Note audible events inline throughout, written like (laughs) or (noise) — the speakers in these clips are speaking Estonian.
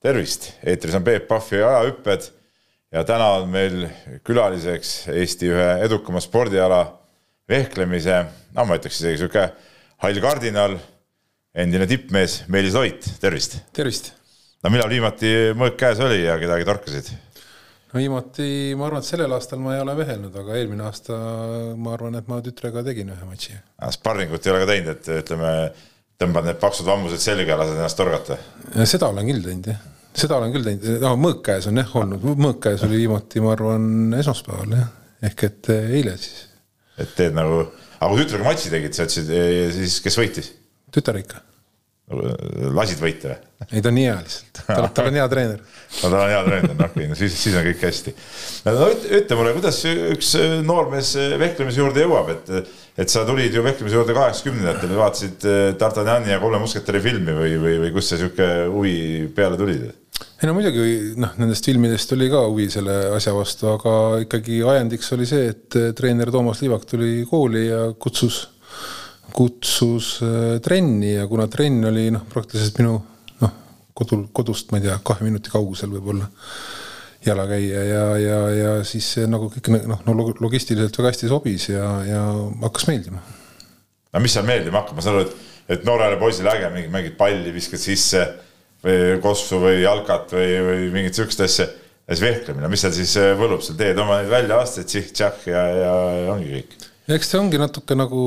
tervist, eetris on Peep Pahvi ajahüpped ja täna on meil külaliseks Eesti ühe edukama spordiala vehklemise, no ma ütleks isegi sihuke hall kardinal, endine tippmees Meelis Loit, tervist. tervist. no millal viimati mõõk käes oli ja kedagi torkasid? no viimati, ma arvan, et sellel aastal ma ei ole vehelnud, aga eelmine aasta ma arvan, et ma tütrega tegin ühe matši. sparringut ei ole ka teinud, et ütleme tõmbad need paksud vambused selga ja lased ennast torgata? seda olen küll teinud jah, seda olen küll teinud, no mõõk käes on jah olnud, mõõk käes oli viimati, ma arvan, esmaspäeval jah, ehk et eh, eile siis. et teed nagu, aga kui tütrega matši tegid, sa ütlesid, siis kes võitis? tütar ikka. Lasid võita või? ei, ta on nii hea lihtsalt, tal on (laughs) hea treener no ta on hea treener, noh okei, no siis, siis on kõik hästi. no ütle mulle, kuidas üks noormees vehklemise juurde jõuab, et et sa tulid ju vehklemise juurde kaheksakümnendatel, vaatasid äh, D'Artagnani ja Kolme musketäri filmi või, või, või kust see sihuke huvi peale tuli? ei no muidugi noh, nendest filmidest oli ka huvi selle asja vastu, aga ikkagi ajendiks oli see, et äh, treener Toomas Liivak tuli kooli ja kutsus, kutsus äh, trenni ja kuna trenn oli noh, praktiliselt minu noh, kodu, kodust, ma ei tea, kahe minuti kaugusel võib-olla jala käia ja, ja, ja siis see nagu kõik noh, no logistiliselt väga hästi sobis ja, ja hakkas meeldima. no mis seal meeldima hakkab, ma saan aru, et, et noorele poisile äge, mingi mängid palli, viskad sisse või kossu või jalkat või, või mingit sihukest asja. ja siis vehklemine, mis seal siis äh, võlub, sa teed oma neid väljaasteid, tsih-tšah ja, ja ongi kõik. eks see ongi natuke nagu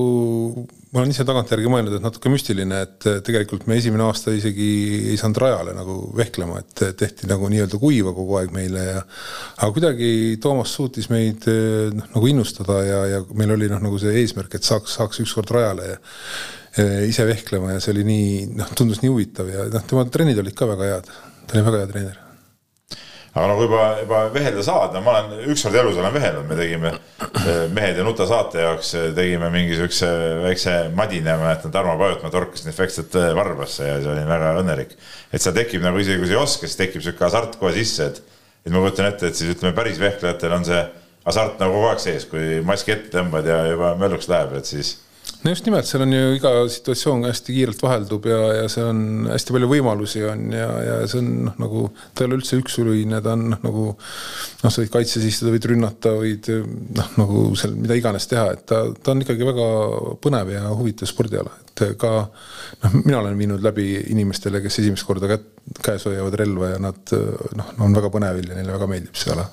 ma olen ise tagantjärgi mõelnud, et natuke müstiline, et tegelikult me esimene aasta isegi ei saanud rajale nagu vehklema, et tehti nagu nii-öelda kuiva kogu aeg meile ja aga kuidagi Toomas suutis meid noh, nagu innustada ja, ja meil oli noh, nagu see eesmärk, et saaks, saaks ükskord rajale ja, ja ise vehklema ja see oli nii, noh, tundus nii huvitav ja noh, tema trennid olid ka väga head. ta oli väga hea treener aga nagu juba, juba vehelda saad, no ma olen ükskord elus olen vehelnud, me tegime eh, Mehed ja nuta saate jaoks eh, tegime mingi siukse väikse madina, ma mäletan, Tarmo Pajutmaa torkas efektselt eh, varbasse ja see oli väga õnnelik. et seal tekib nagu isegi kui sa ei oska, siis tekib sihuke hasart kohe sisse, et, et ma kujutan ette, et siis ütleme, päris vehklejatel on see hasart nagu kogu aeg sees, kui maski ette tõmbad ja juba mölluks läheb, et siis no just nimelt, seal on ju iga situatsioon hästi kiirelt vaheldub ja, ja see on hästi palju võimalusi on ja, ja see on noh, nagu ta ei ole üldse üksuline, ta on noh, nagu noh, sa võid kaitses istuda, võid rünnata, võid noh, nagu seal mida iganes teha, et ta, ta on ikkagi väga põnev ja huvitav spordiala, et ka noh, mina olen viinud läbi inimestele, kes esimest korda kätt, käes hoiavad relva ja nad noh, on väga põnevil ja neile väga meeldib see ala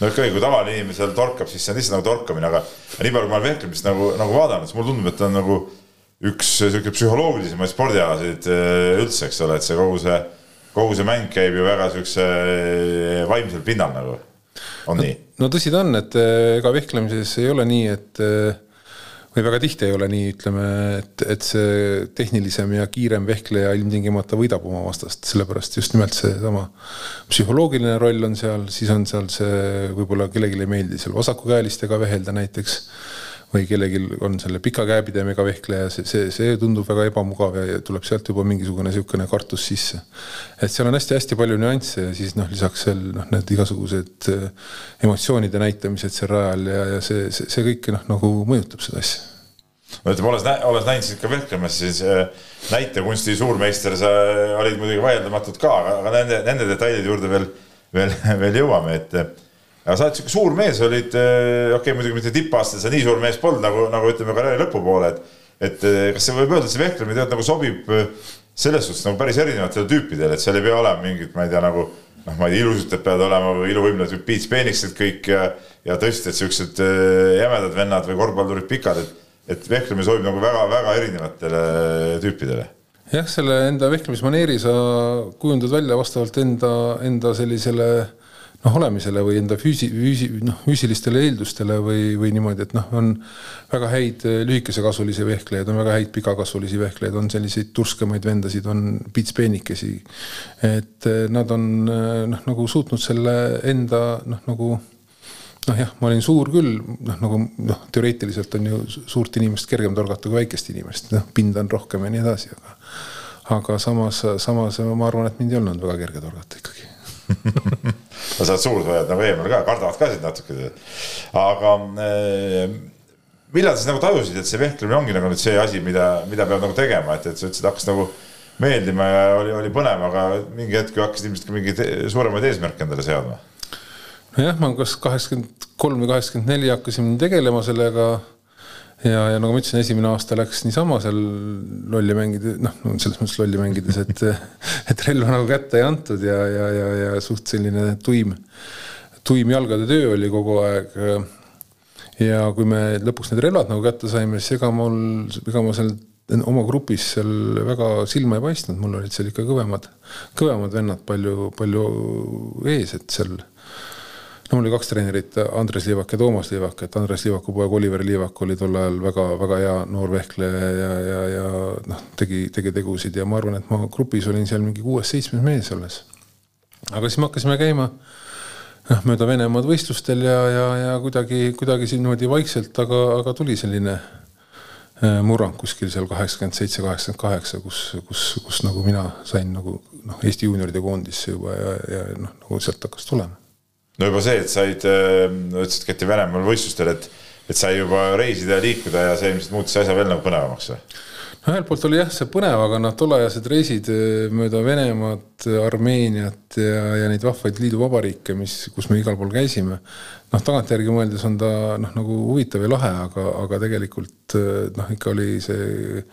no ikkagi, kui tavaline inimene seal torkab, siis see on lihtsalt nagu torkamine, aga nii palju, kui ma olen vehklemist nagu, nagu vaadanud, siis mulle tundub, et ta on nagu üks sihuke psühholoogilisemaid spordialasid äh, üldse, eks ole, et see kogu see, kogu see mäng käib ju väga siukse äh, vaimsel pinnal nagu, on no, nii? no tõsi ta on, et äh, ega vehklemises ei ole nii, et või väga tihti ei ole nii, ütleme, et, et see tehnilisem ja kiirem vehkleja ilmtingimata võidab oma vastast, sellepärast just nimelt seesama psühholoogiline roll on seal, siis on seal see, võib-olla kellelegi ei meeldi seal vasakukäelistega vehelda näiteks või kellelgi on selle pika käepidemega vehkleja, see, see, see tundub väga ebamugav ja tuleb sealt juba mingisugune niisugune kartus sisse. et seal on hästi-hästi palju nüansse ja siis noh, lisaks veel noh, need igasugused äh, emotsioonide näitamised seal rajal ja, ja see, see, see kõik noh, nagu mõjutab seda asja no ütleme, olles, olles näinud sind ka vehklemas, siis äh, näitekunsti suurmeister sa olid muidugi vaieldamatult ka, aga nende, nende detailide juurde veel, veel, (laughs) veel jõuame, et aga sa oled sihuke suur mees, olid äh, okei okay,, muidugi mitte tippaastal sa nii suur mees polnud nagu, nagu ütleme karjääri lõpupoole, et et äh, kas see võib öelda, see vehklemine tegelikult nagu sobib äh, selles suhtes nagu päris erinevatele tüüpidele, et seal ei pea olema mingit, ma ei tea, nagu noh, ma ei tea, ilusad peavad olema või iluvõimlevad Piits peenikesed kõik ja ja tõesti, et siuksed jämedad vennad või korvpallurid pikad, et et vehklemine sobib nagu väga-väga erinevatele tüüpidele. Jah, selle enda vehklemismaneeri sa kujundad välja vastavalt enda, enda sellisele noh, olemisele või enda füüsi-, füüsi-, noh, füüsilistele eeldustele või, või niimoodi, et noh, on väga häid eh, lühikesekasvulisi vehklejaid, on väga häid pikakasvulisi vehklejaid, on selliseid turskemaid vendasid, on pitspeenikesi. et eh, nad on eh, noh, nagu suutnud selle enda noh, nagu noh, jah, ma olin suur küll, noh, nagu noh, teoreetiliselt on ju suurt inimest kergem torgata kui väikest inimest, noh, pinda on rohkem ja nii edasi, aga aga samas, samas ma arvan, et mind ei olnud väga kerge torgata ikkagi (laughs) no oled suursõjad nagu eemal ka, kardavad ka sind natuke. aga eh, millal sa siis nagu tajusid, et see vehklemine ongi nagu nüüd see asi, mida, mida peab nagu tegema, et, et sa ütlesid, hakkas nagu meeldima ja oli, oli põnev, aga mingi hetk ju hakkasid ilmselt ka mingeid suuremaid eesmärke endale seadma. nojah, ma kas kaheksakümmend kolm või kaheksakümmend neli hakkasin tegelema sellega ja, ja nagu ma ütlesin, esimene aasta läks niisama seal lolli mängida, noh, selles mõttes lolli mängides, et, (laughs) et relva nagu kätte ei antud ja, ja, ja, ja suht selline tuim, tuim jalgade töö oli kogu aeg. ja kui me lõpuks need relvad nagu kätte saime, siis ega mul, ega ma seal oma grupis seal väga silma ei paistnud, mul olid seal ikka kõvemad, kõvemad vennad palju, palju ees, et seal no mul oli kaks treenerit, Andres Liivak ja Toomas Liivak, et Andres Liivaku poeg Oliver Liivak oli tol ajal väga-väga hea noor vehkleja ja, ja, ja noh, tegi, tegi tegusid ja ma arvan, et ma grupis olin seal mingi kuues-seitsmes mees alles. aga siis me hakkasime käima noh, mööda Venemaad võistlustel ja, ja, ja kuidagi, kuidagi siin niimoodi vaikselt, aga, aga tuli selline Äh, murrang kuskil seal kaheksakümmend seitse, kaheksakümmend kaheksa, kus, kus, kus nagu mina sain nagu noh, Eesti juunioride koondisse juba ja, ja noh, nagu sealt hakkas tulema. No juba see, et said, äh, ütlesid, käidi Venemaal võistlustel, et, et sai juba reisida ja liikuda ja see ilmselt muutis asja veel nagu põnevamaks või? no ühelt poolt oli jah, see põnev, aga noh, tolleajased reisid eh, mööda Venemaad, Armeeniat ja, ja neid vahvaid liiduvabariike, mis, kus me igal pool käisime. noh, tagantjärgi mõeldes on ta noh, nagu huvitav ja lahe, aga, aga tegelikult eh, noh, ikka oli see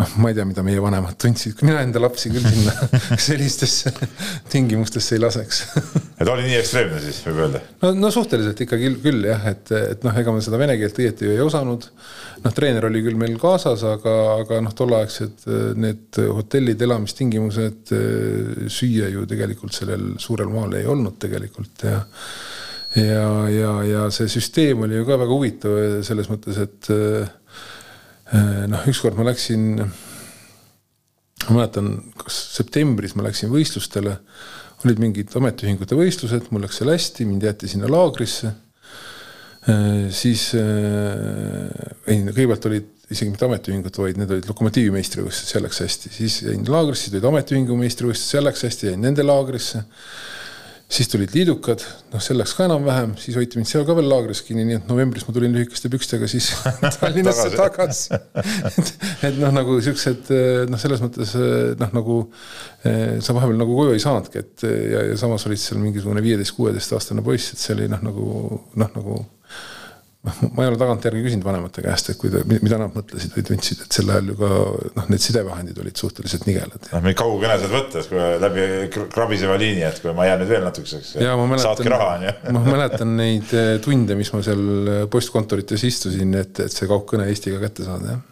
noh, ma ei tea, mida meie vanemad tundsid, mina enda lapsi küll sinna (laughs) sellistesse tingimustesse ei laseks (laughs) et oli nii ekstreemne siis, võib öelda? no, no suhteliselt ikkagi küll, küll jah, et, et noh, ega me seda vene keelt õieti ju ei osanud. noh, treener oli küll meil kaasas, aga, aga noh, tolleaegsed need hotellid, elamistingimused, süüa ju tegelikult sellel suurel maal ei olnud tegelikult ja ja, ja, ja see süsteem oli ju ka väga huvitav selles mõttes, et Äh, noh, ükskord ma läksin, ma mäletan, kas septembris ma läksin võistlustele, olid mingid ametiühingute võistlused, mul läks seal hästi, mind jäeti sinna laagrisse. Äh, siis äh, ei, kõigepealt olid isegi mitte ametiühingud, vaid need olid lokomotiivi meistrivõistlused, seal läks hästi, siis jäin laagrisse, siis tulid ametiühingu meistrivõistlused, seal läks hästi, jäin nende laagrisse siis tulid liidukad, noh, see läks ka enam-vähem, siis hoiti mind seal ka veel laagris kinni, nii et novembris ma tulin lühikeste pükstega siis (laughs) Tallinnasse tagasi. et, et noh, nagu siuksed noh, selles mõttes noh, nagu eh, sa vahepeal nagu koju ei saanudki, et ja, ja samas olid seal mingisugune viieteist, kuueteistaastane poiss, et see oli noh, nagu noh, nagu ma ei ole tagantjärgi küsinud vanemate käest, et kui ta, mida nad mõtlesid või tundsid, et sel ajal ju ka noh, need sidevahendid olid suhteliselt nigelad. noh, mingi kaugkõne saad võtta, et kui läbi krabiseva liini, et kui ma jään nüüd veel natukeseks, saadki raha, on ju. (laughs) ma mäletan neid eh, tunde, mis ma seal eh, postkontorites istusin, et, et see kaugkõne Eestiga kätte saada, jah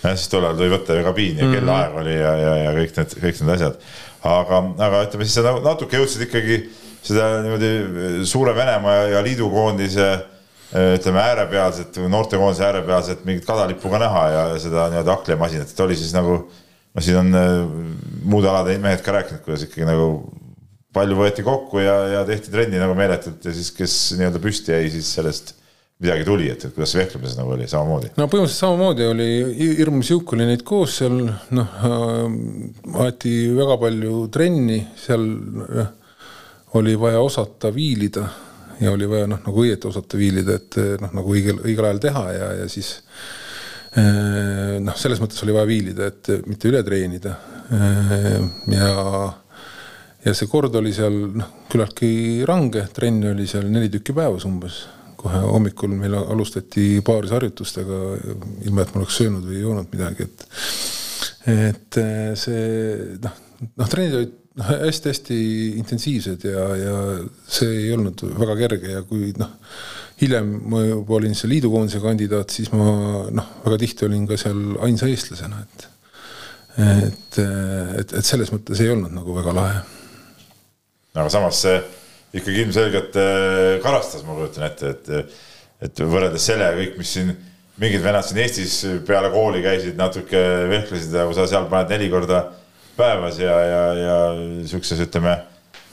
jah, siis tol ajal tuli võtta ju kabiin ja mm -hmm. kellaaeg oli ja, ja, ja kõik need, kõik need asjad. aga, aga ütleme siis sa natuke jõudsid ikkagi seda niimoodi suure Venemaa ja liidukoondise ütleme äärepealset, noortekoondise äärepealset mingit kadalippu ka näha ja seda nii-öelda akliamasinat, et oli siis nagu. no siin on äh, muude alade mehed ka rääkinud, kuidas ikkagi nagu palju võeti kokku ja, ja tehti trenni nagu meeletult ja siis, kes nii-öelda püsti jäi, siis sellest midagi tuli, et, et kuidas vehklemises nagu oli samamoodi? no põhimõtteliselt samamoodi oli, hirmus jõuk oli neid koos seal, noh äh, aeti väga palju trenni, seal äh, oli vaja osata viilida ja oli vaja noh, nagu õieti osata viilida, et noh, nagu õigel, õigel ajal teha ja, ja siis eh, noh, selles mõttes oli vaja viilida, et mitte üle treenida. Eh, ja, ja see kord oli seal noh, küllaltki range, trenn oli seal neli tükki päevas umbes. kohe hommikul meil alustati paarisharjutustega, ilma et ma oleks söönud või joonud midagi, et et eh, see noh, noh, trennid olid noh, hästi-hästi intensiivsed ja, ja see ei olnud väga kerge ja kui noh, hiljem ma juba olin see liidukoondise kandidaat, siis ma noh, väga tihti olin ka seal ainsa eestlasena, et et, et, et selles mõttes ei olnud nagu väga lahe. aga samas see ikkagi ilmselgelt äh, karastas, ma kujutan ette, et, et võrreldes sellega kõik, mis siin mingid vennad siin Eestis peale kooli käisid, natuke vehklesid ja kui sa seal paned neli korda päevas ja, ja, ja sihukeses, ütleme,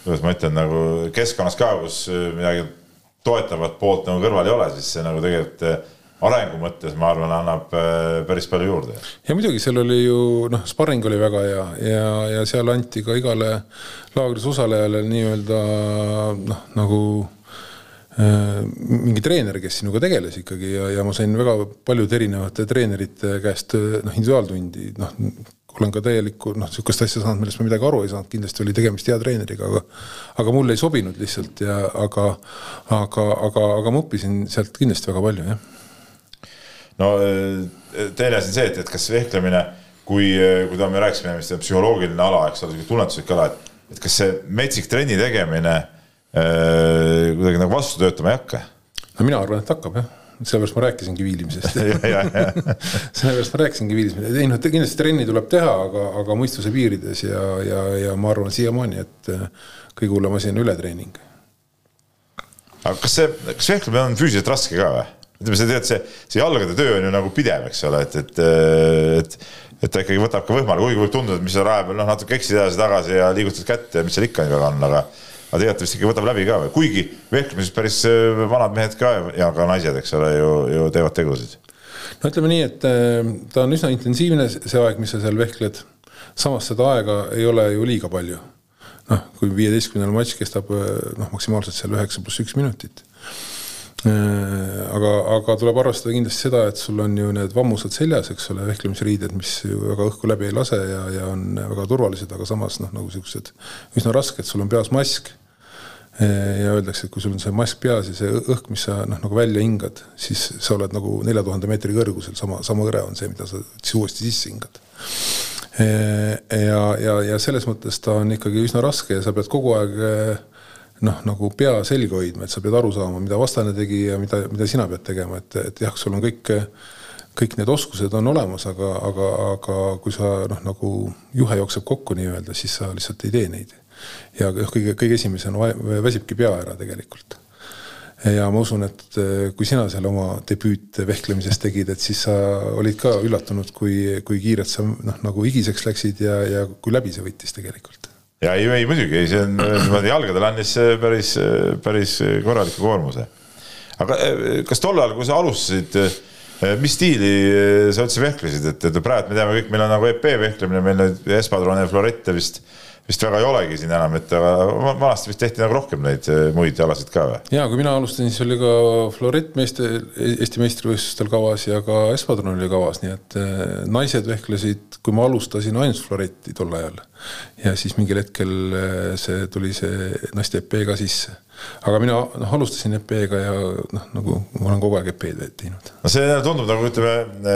kuidas ma ütlen, nagu keskkonnas ka, kus midagi toetavat poolt nagu kõrval ei ole, siis see nagu tegelikult eh, arengu mõttes, ma arvan, annab eh, päris palju juurde. ja muidugi seal oli ju noh, sparring oli väga hea ja, ja seal anti ka igale laagris osalejale nii-öelda noh, nagu äh, mingi treener, kes sinuga tegeles ikkagi ja, ja ma sain väga paljude erinevate treenerite käest noh, individuaaltundi, noh olen ka täielikku noh, sihukest asja saanud, millest ma midagi aru ei saanud, kindlasti oli tegemist hea treeneriga, aga aga mulle ei sobinud lihtsalt ja aga, aga, aga, aga ma õppisin sealt kindlasti väga palju, jah. no teine asi on see, et, et kas vehklemine, kui, kui ta, me rääkisime, mis on psühholoogiline ala, eks ole, tunnetuslik ala, et, et kas see metsik trenni tegemine äh, kuidagi nagu vastu töötama ei hakka? no mina arvan, et hakkab jah sellepärast ma rääkisingi viilimisest (laughs) sellepärast ma rääkisingi viilimisest, ei noh, kindlasti trenni tuleb teha, aga, aga mõistuse piirides ja, ja, ja ma arvan siiamaani, et äh, kõige hullem asi on ületreening. aga kas see, kas vehklemine on füüsiliselt raske ka või? ütleme, sa tead, see, see jalgade töö on ju nagu pidev, eks ole, et, et, et, et ta ikkagi võtab ka võimale, kuigi võib tunduda, et mis sa raja peal noh, natuke eksid edasi-tagasi ja liigutad kätt ja mis seal ikka nii väga on, aga aga tegelikult vist ikka võtab läbi ka või, kuigi vehklemises päris äh, vanad mehed ka ja ka naised, eks ole, ju, ju teevad tegusid. no ütleme nii, et äh, ta on üsna intensiivne, see aeg, mis sa seal vehkled. samas seda aega ei ole ju liiga palju. noh, kui viieteistkümnene matš kestab äh, noh, maksimaalselt seal üheksa pluss üks minutit aga, aga tuleb arvestada kindlasti seda, et sul on ju need vammused seljas, eks ole, vehklemisriided, mis ju väga õhku läbi ei lase ja, ja on väga turvalised, aga samas noh, nagu siuksed üsna rasked, sul on peas mask. ja öeldakse, et kui sul on see mask peas ja see õhk, mis sa noh, nagu välja hingad, siis sa oled nagu nelja tuhande meetri kõrgusel, sama, sama hõre on see, mida sa siis uuesti sisse hingad ja, ja, ja selles mõttes ta on ikkagi üsna raske ja sa pead kogu aeg noh, nagu pea selga hoidma, et sa pead aru saama, mida vastane tegi ja mida, mida sina pead tegema, et, et jah, sul on kõik, kõik need oskused on olemas, aga, aga, aga kui sa noh, nagu juhe jookseb kokku nii-öelda, siis sa lihtsalt ei tee neid. ja noh, kõige, kõige esimesena väsibki pea ära tegelikult. ja ma usun, et kui sina seal oma debüüt vehklemises tegid, et siis sa olid ka üllatunud, kui, kui kiirelt sa noh, nagu higiseks läksid ja, ja kui läbi see võttis tegelikult ja ei, ei muidugi, ei, see on (clears throat) niimoodi jalgadel andis päris, päris korraliku koormuse. aga kas tol ajal, kui sa alustasid, mis stiili sa üldse vehklesid, et, et praegu me teame kõik, meil on nagu EP vehklemine, meil nüüd Espadrone Florette vist vist väga ei olegi siin enam, et aga vanasti vist tehti nagu rohkem neid muid jalasid ka või? ja kui mina alustasin, siis oli ka Florett meeste, Eesti meistrivõistlustel kavas ja ka Espadron oli kavas, nii et naised vehklesid, kui ma alustasin ainult Floretti tol ajal ja siis mingil hetkel äh, see tuli see naiste EP ka sisse. aga mina noh, alustasin EP-ga ja noh, nagu ma olen kogu aeg EP-d teinud. no see tundub nagu ütleme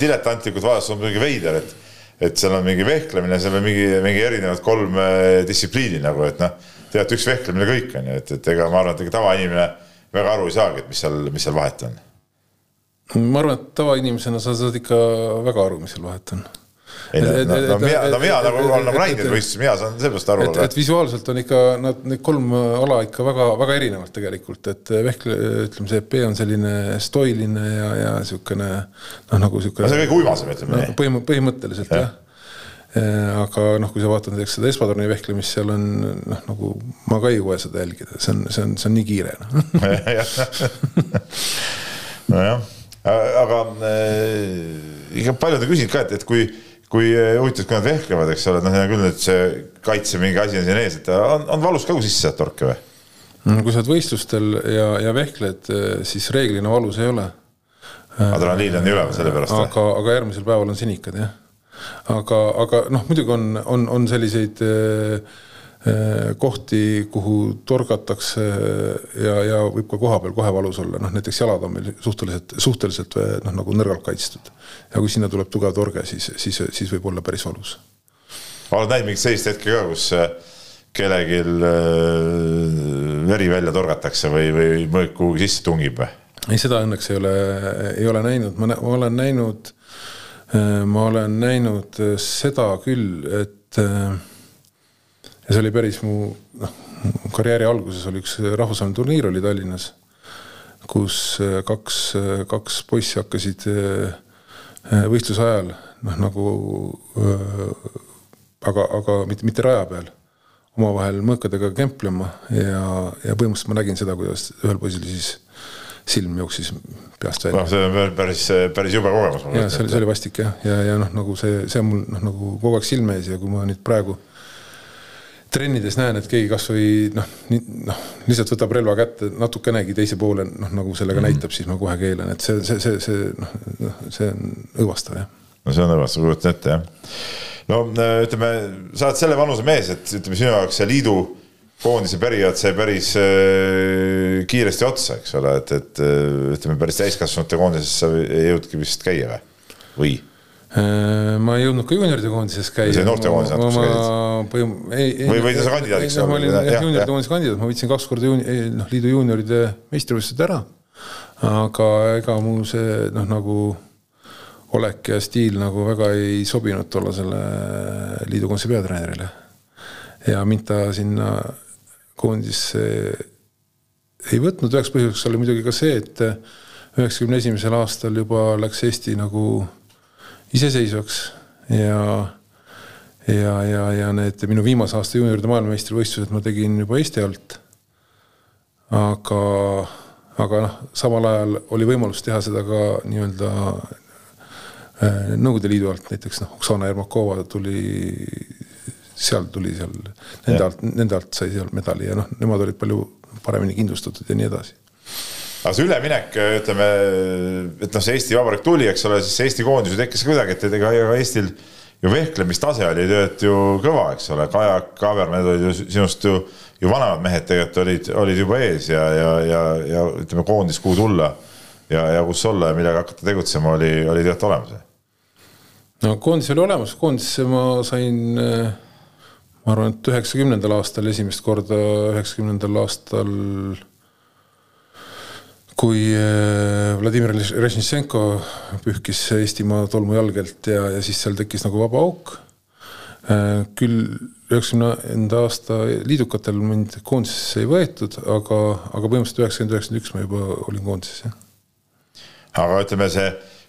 diletantlikult vaadates on muidugi veider, et et seal on mingi vehklemine, seal on mingi, mingi erinevad kolm äh, distsipliini nagu, et noh, tead üks vehklemine kõik on ju, et, et ega ma arvan, et ega tavainimene väga aru ei saagi, et mis seal, mis seal vahet on. ma arvan, et tavainimesena sa saad ikka väga aru, mis seal vahet on ei no, no, no mina, no mina nagu olen nagu näinud neid võistlusi, mina saan sellest aru. et, et visuaalselt on ikka nad, need kolm ala ikka väga-väga erinevad tegelikult, et vehkle, ütleme see EP on selline stoiline ja, ja niisugune noh, nagu niisugune. see on kõige uimasem, ütleme nii põhim-, põhimõtteliselt jah ja aga noh, kui sa vaatad näiteks seda espadroni vehklemist, seal on noh, nagu ma ka ei jõua seda jälgida, see on, see on, see on nii kiire (laughs) no.. nojah, aga äh, ikka paljud on küsinud ka, et, et kui kui eh, huvitav, kui nad vehklevad, eks ole, noh, küll nüüd see kaitse mingi asi on siin ees, et on, on valus ka, kui sisse saad torke või? kui sa oled võistlustel ja, ja vehkled, eh, siis reeglina valus ei ole. adrenaliin on nii üleval selle pärast aga, aga järgmisel päeval on sinikad jah. aga, aga noh, muidugi on, on, on selliseid Äh, kohti, kuhu torgatakse ja, ja võib ka kohapeal kohe valus olla, noh näiteks jalad on meil suhteliselt, suhteliselt äh, noh, nagu nõrgalt kaitstud. ja kui sinna tuleb tugev torge, siis, siis, siis võib olla päris valus. oled näinud mingit sellist hetke ka, kus äh, kellelgi veri välja torgatakse või, või mõõk kuhugi sisse tungib või? ei, seda õnneks ei ole, ei ole näinud, ma olen näinud, ma olen näinud seda küll, et ja see oli päris mu noh, karjääri alguses oli üks rahvusvaheline turniir oli Tallinnas, kus äh, kaks, äh, kaks poissi hakkasid äh, võistluse ajal noh, nagu aga, aga mitte, mitte raja peal, omavahel mõõkadega kemplema ja, ja põhimõtteliselt ma nägin seda, kuidas ühel poisil siis silm jooksis peast välja. noh, see on päris, päris jube kogemus. ja see oli, see oli vastik jah, ja, ja, ja noh, nagu see, see on mul noh, nagu kogu aeg silme ees ja kui ma nüüd praegu trennides näen, et keegi kasvõi noh, noh, lihtsalt võtab relva kätte natukenegi teise poole, noh nagu sellega mm -hmm. näitab, siis ma kohe keelan, et see, see, see, see noh, noh, see on õõvastav jah no see on õõvastav, kujutan ette jah. no ütleme, sa oled selle vanuse mees, et ütleme sinu jaoks see liidu koondise periood sai päris äh, kiiresti otsa, eks ole, et, et ütleme päris täiskasvanute koondises sa ei jõudnudki vist käia või, või? Äh, ma ei jõudnud ka juunioride koondises käia. see noortekoondis natuke käisid? või, või sa kandidaadiks ma olin jah, juunioride koondise kandidaat, ma võitsin kaks korda juuni-, noh, liidu juunioride meistrivõistlused ära. aga ega mu see noh, nagu olek ja stiil nagu väga ei sobinud tollasele liidu koondise peatreenerile. ja mind ta sinna koondisse ei võtnud, üheks põhjuseks oli muidugi ka see, et üheksakümne esimesel aastal juba läks Eesti nagu iseseisvaks ja ja, ja, ja need minu viimase aasta juunioride maailmameistrivõistlused ma tegin juba Eesti alt. aga, aga noh, samal ajal oli võimalus teha seda ka nii-öelda äh, Nõukogude Liidu alt, näiteks noh, Oksana Jermakova tuli, seal tuli seal, nende alt, nende alt sai seal medali ja noh, nemad olid palju paremini kindlustatud ja nii edasi aga see üleminek, ütleme, et noh, see Eesti Vabariik tuli, eks ole, siis Eesti koondis ju tekkis kuidagi, et ega Eestil ju vehklemistase oli tegelikult ju kõva, eks ole, Kaja Kaabermed olid ju sinust ju, ju vanemad mehed tegelikult olid, olid juba ees ja, ja, ja, ja ütleme, koondis, kuhu tulla ja, ja kus olla ja millega hakata tegutsema, oli, oli tegelikult olemas. no koondis oli olemas, koondisse ma sain, ma arvan, et üheksakümnendal aastal esimest korda, üheksakümnendal aastal kui äh, Vladimir Režnitsenko pühkis Eestimaa tolmu jalgelt ja, ja siis seal tekkis nagu vaba auk. Äh, küll üheksakümnenda aasta liidukatel mind koondisesse ei võetud, aga, aga põhimõtteliselt üheksakümmend, üheksakümmend üks ma juba olin koondises, jah. aga ütleme see,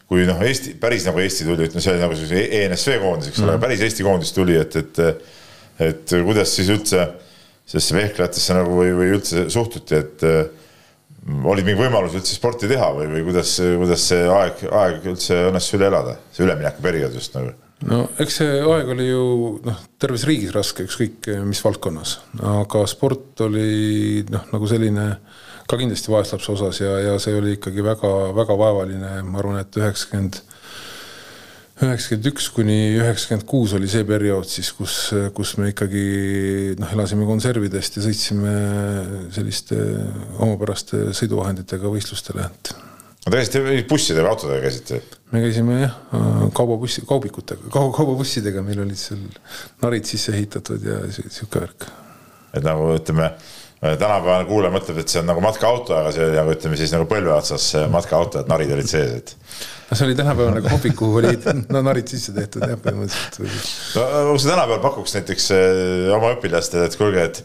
kui noh, Eesti, päris nagu Eesti tuli, ütleme see oli nagu sellise ENSV koondis, eks ole mm -hmm., päris Eesti koondis tuli, et, et, et kuidas siis üldse sellesse vehklejatesse nagu või, või üldse suhtuti, et oli mingi võimalus üldse sporti teha või, või kuidas, kuidas see aeg, aeg üldse õnnestus üle elada, see üleminekuperiood just nagu? no eks see aeg oli ju noh, terves riigis raske, ükskõik mis valdkonnas, aga sport oli noh, nagu selline ka kindlasti vaeslapse osas ja, ja see oli ikkagi väga-väga vaevaline, ma arvan, et üheksakümmend üheksakümmend üks kuni üheksakümmend kuus oli see periood siis, kus, kus me ikkagi noh, elasime konservidest ja sõitsime selliste omapäraste sõiduvahenditega võistlustele, et. no te käisite bussidega, autodega käisite? me käisime jah, kaubabussi, kaubikutega, kaubabussidega, meil olid seal narid sisse ehitatud ja sihuke värk. et nagu ütleme tänapäevane kuulaja mõtleb, et see on nagu matkaauto, aga see oli nagu ütleme siis nagu põlve otsas matkaauto, et narid olid sees, et no see oli tänapäevane kohvik, kuhu olid (laughs) no, narid sisse tehtud jah, põhimõtteliselt. no sa tänapäeval pakuks näiteks äh, oma õpilastele, et kuulge, et,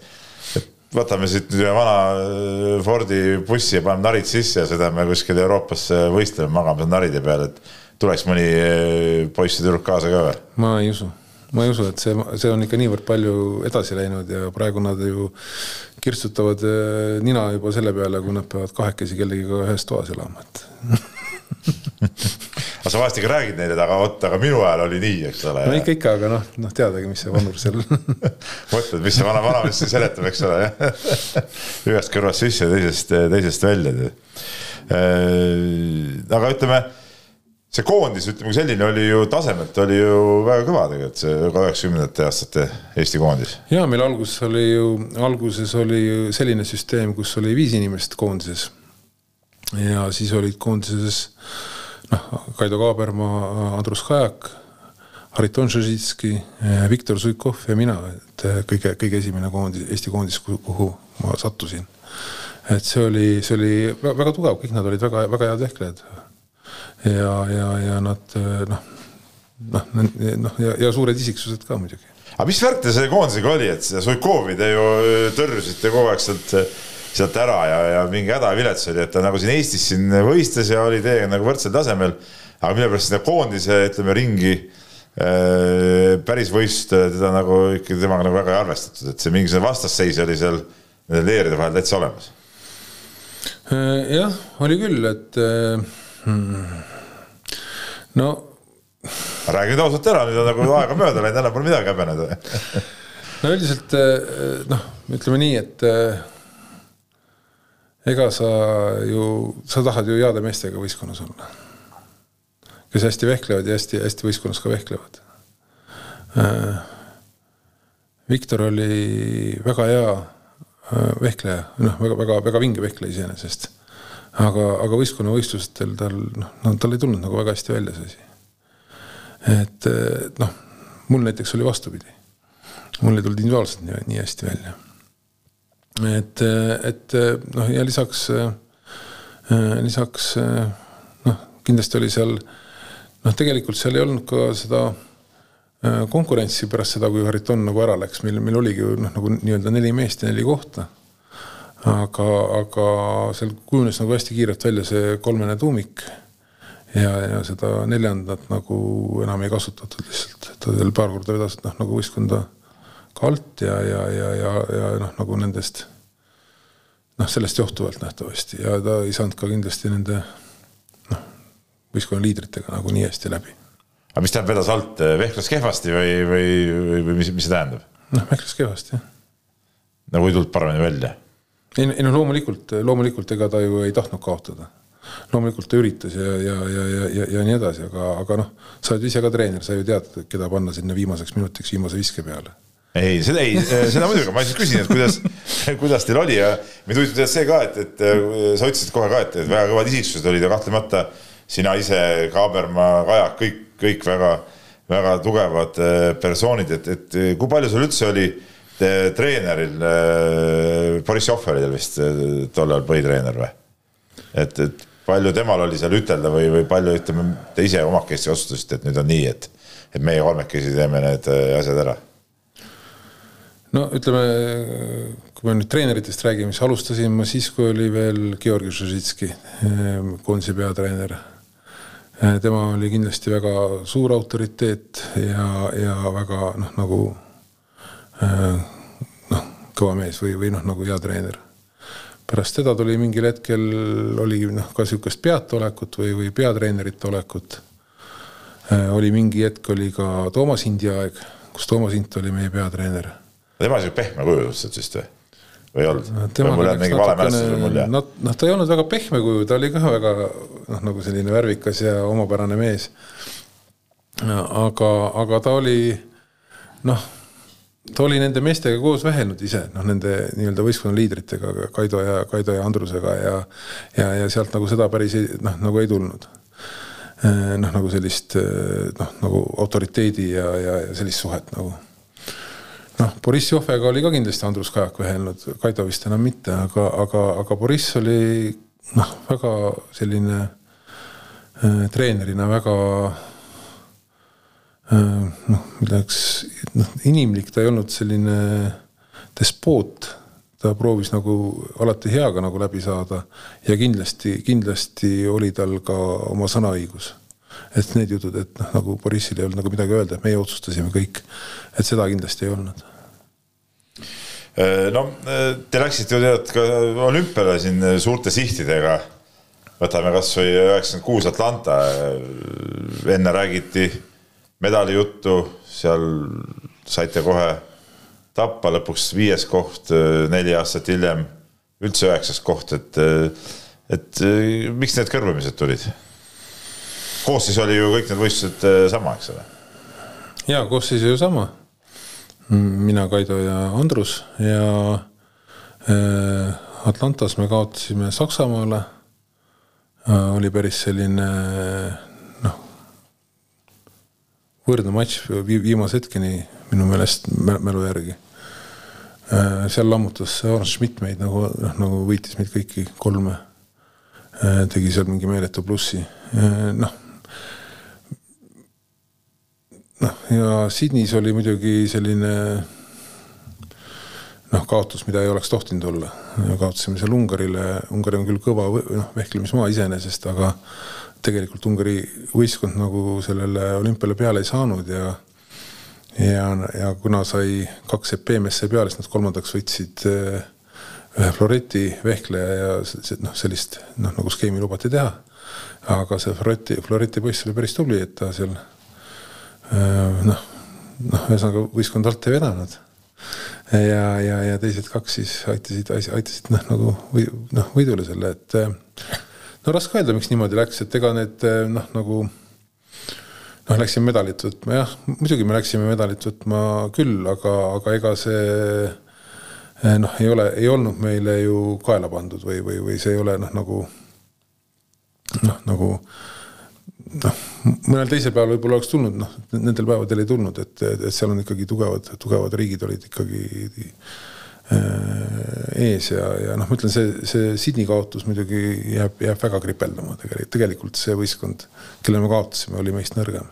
et võtame siit nüüd ühe vana äh, Fordi bussi ja paneme narid sisse ja sõidame kuskile Euroopasse võistlema, magame seal naride peal, et tuleks mõni äh, poiss ja tüdruk kaasa ka või? ma ei usu ma ei usu, et see, see on ikka niivõrd palju edasi läinud ja praegu nad ju kirtsutavad nina juba selle peale, kui nad peavad kahekesi kellegiga ühes toas elama, et (laughs) aga sa vahest ikka räägid neile, et aga vot, aga minu ajal oli nii, eks ole. no ikka, ikka, aga noh, noh teadagi, mis see vanur seal (laughs) mõtled, mis see vana vanamees siin seletab, eks ole, jah. (laughs) ühest kõrvast sisse, teisest, teisest välja. Äh, aga ütleme, see koondis, ütleme kui selline oli ju tasemelt oli ju väga kõva tegelikult, see üheksakümnendate aastate Eesti koondis. ja meil alguses oli ju, alguses oli ju selline süsteem, kus oli viis inimest koondises ja siis olid koondises noh, Kaido Kaabermaa, Andrus Kajak, Hariton Žežitski, Viktor Suikov ja mina, et kõige, kõige esimene koondis, Eesti koondis, kuhu ma sattusin. et see oli, see oli väga tugev, kõik nad olid väga, väga head vehklejad. Ja, ja, ja nad noh, noh, noh ja, ja suured isiksused ka muidugi. aga mis värk teil selle koondisega oli, et seda Suikovi te ju tõrjusite kogu aeg sealt sealt ära ja, ja mingi häda ja vilets oli, et ta nagu siin Eestis siin võistles ja oli teiega nagu võrdsel tasemel. aga mille pärast seda koondise, ütleme ringi päris võistlust teda nagu ikkagi temaga nagu väga ei arvestatud, et see mingisugune vastasseis oli seal nende leeride vahel täitsa olemas. Jah, oli küll, et hmm, no. räägi nüüd ausalt ära, nüüd on nagu aega mööda läinud, enam pole midagi häbeneda no üldiselt noh, ütleme nii, et ega sa ju, sa tahad ju heade meestega võistkonnas olla. kes hästi vehklevad ja hästi-hästi võistkonnas ka vehklevad. Viktor oli väga hea vehkleja, noh, väga-väga-väga vinge vehkleja iseenesest. Aga, aga võistkonnavõistlustel tal, noh, no tal ei tulnud nagu väga hästi välja see asi. et noh, mul näiteks oli vastupidi. mul ei tulnud individuaalselt nii, nii hästi välja. et, et noh, ja lisaks, lisaks noh, kindlasti oli seal noh, tegelikult seal ei olnud ka seda konkurentsi pärast seda, kui Hariton nagu ära läks, meil, meil oligi ju noh, nagu nii-öelda neli meest ja neli kohta. Aga, aga seal kujunes nagu hästi kiirelt välja see kolmene tuumik. ja, ja seda neljandat nagu enam ei kasutatud lihtsalt, et ta veel paar korda vedas, et noh, nagu võistkonda ka alt ja, ja, ja, ja, ja noh, nagu nendest noh, sellest johtuvalt nähtavasti ja ta ei saanud ka kindlasti nende noh, võistkonna liidritega nagu nii hästi läbi aga mis tähendab vedas alt, vehkles kehvasti või, või, või, või mis, mis see tähendab? noh, vehkles kehvasti, jah. nagu ei tulnud paremini välja? Ei, ei no loomulikult, loomulikult ega ta ju ei tahtnud kaotada. loomulikult ta üritas ja, ja, ja, ja, ja, ja nii edasi, aga, aga noh, sa oled ise ka treener, sa ju tead, keda panna sinna viimaseks minutiks viimase viske peale ei, seda ei, seda muidugi, ma siis küsin, et kuidas, kuidas teil oli ja mind huvitab see ka, et, et sa ütlesid kohe ka, et, et väga kõvad isiksused olid ja kahtlemata sina ise, Kaaberma, Kajak, kõik kõik väga, väga tugevad äh, persoonid, et, et äh, kui palju sul üldse oli äh, treeneril, Boriss Johver oli teil vist tollal põhitreener või? et, et palju temal oli seal ütelda või, või palju ütleme, te ise omakesti otsustasite, et nüüd on nii, et, et meie kolmekesi teeme need asjad ära? no ütleme, kui me nüüd treeneritest räägime, siis alustasin ma siis, kui oli veel Georgi Žužitski, koondise peatreener Äh, tema oli kindlasti väga suur autoriteet ja, ja väga noh, nagu äh, noh, kõva mees või, või noh, nagu hea treener. pärast teda tuli mingil hetkel oligi noh, ka niisugust peataolekut või, või peatreenerite olekut. Äh, oli mingi hetk oli ka Toomas Hindi aeg, kus Toomas Hint oli meie peatreener. tema niisugune pehme kuju suhteliselt vist või? või ei olnud? mul jääb mingi vale mälestus või mulje? noh, ta ei olnud väga pehme kuju, ta oli ka väga noh, nagu selline värvikas ja omapärane mees. aga, aga ta oli noh, ta oli nende meestega koos vähelnud ise, noh, nende nii-öelda võistkonna liidritega, Kaido ja, Kaido ja Andrusega ja ja, ja sealt nagu seda päris noh, nagu ei tulnud. Noh, nagu sellist noh, nagu autoriteedi ja, ja, ja sellist suhet nagu. Noh, Boriss Johvega oli ka kindlasti Andrus Kajak ühelnud, Kaido vist enam mitte, aga, aga, aga Boriss oli noh, väga selline äh, treenerina väga noh, milleks noh, inimlik, ta ei olnud selline despoot, ta proovis nagu alati heaga nagu läbi saada ja kindlasti, kindlasti oli tal ka oma sõnaõigus et need jutud, et noh, nagu Borissil ei olnud nagu midagi öelda, et meie otsustasime kõik, et seda kindlasti ei olnud. Äh, no äh, te läksite ju tead ka olümpiale siin suurte sihtidega. võtame kasvõi üheksakümmend kuus Atlanta, enne räägiti medalijuttu, seal saite kohe tappa, lõpuks viies koht, neli aastat hiljem üldse üheksas koht, et, et miks need kõrvamised tulid? koosseis oli ju kõik need võistlused äh, sama, eks ole. ja koosseis ju sama. mina, Kaido ja Andrus ja äh, Atlantas me kaotasime Saksamaale äh,. oli päris selline võrdne matš viimase hetkeni minu meelest mälu järgi äh,. seal lammutas Orange Schmidt meid nagu noh, nagu võitis meid kõiki kolme äh,. tegi seal mingi meeletu plussi äh,, noh noh, ja Sydneys oli muidugi selline noh, kaotus, mida ei oleks tohtinud olla. kaotasime seal Ungarile, Ungari on küll kõva noh, vehklemismaa iseenesest, aga tegelikult Ungari võistkond nagu sellele olümpiale peale ei saanud ja ja, ja kuna sai kaks EP-meesse peale, siis nad kolmandaks võtsid eh, ühe Floreti vehkleja ja noh, sellist noh, nagu skeemi lubati teha. aga see Floreti, Floreti poiss oli päris tubli, et ta seal Äh, noh, noh, ühesõnaga võistkond alt ei vedanud. ja, ja, ja teised kaks siis aitasid, aitasid noh, nagu või noh, võidule selle, et äh, no raske öelda, miks niimoodi läks, et ega need äh, noh, nagu noh, läksime medalit võtma, jah, muidugi me läksime medalit võtma küll, aga, aga ega see eh, noh, ei ole, ei olnud meile ju kaela pandud või, või, või see ei ole noh, nagu noh, nagu noh, mõnel teisel päeval võib-olla oleks tulnud, noh, nendel päevadel ei tulnud, et, et seal on ikkagi tugevad, tugevad riigid olid ikkagi ees ja, ja noh, ma ütlen, see, see Sydney kaotus muidugi jääb, jääb väga kripeldama tegelikult, tegelikult see võistkond, kelle me kaotasime, oli meist nõrgem.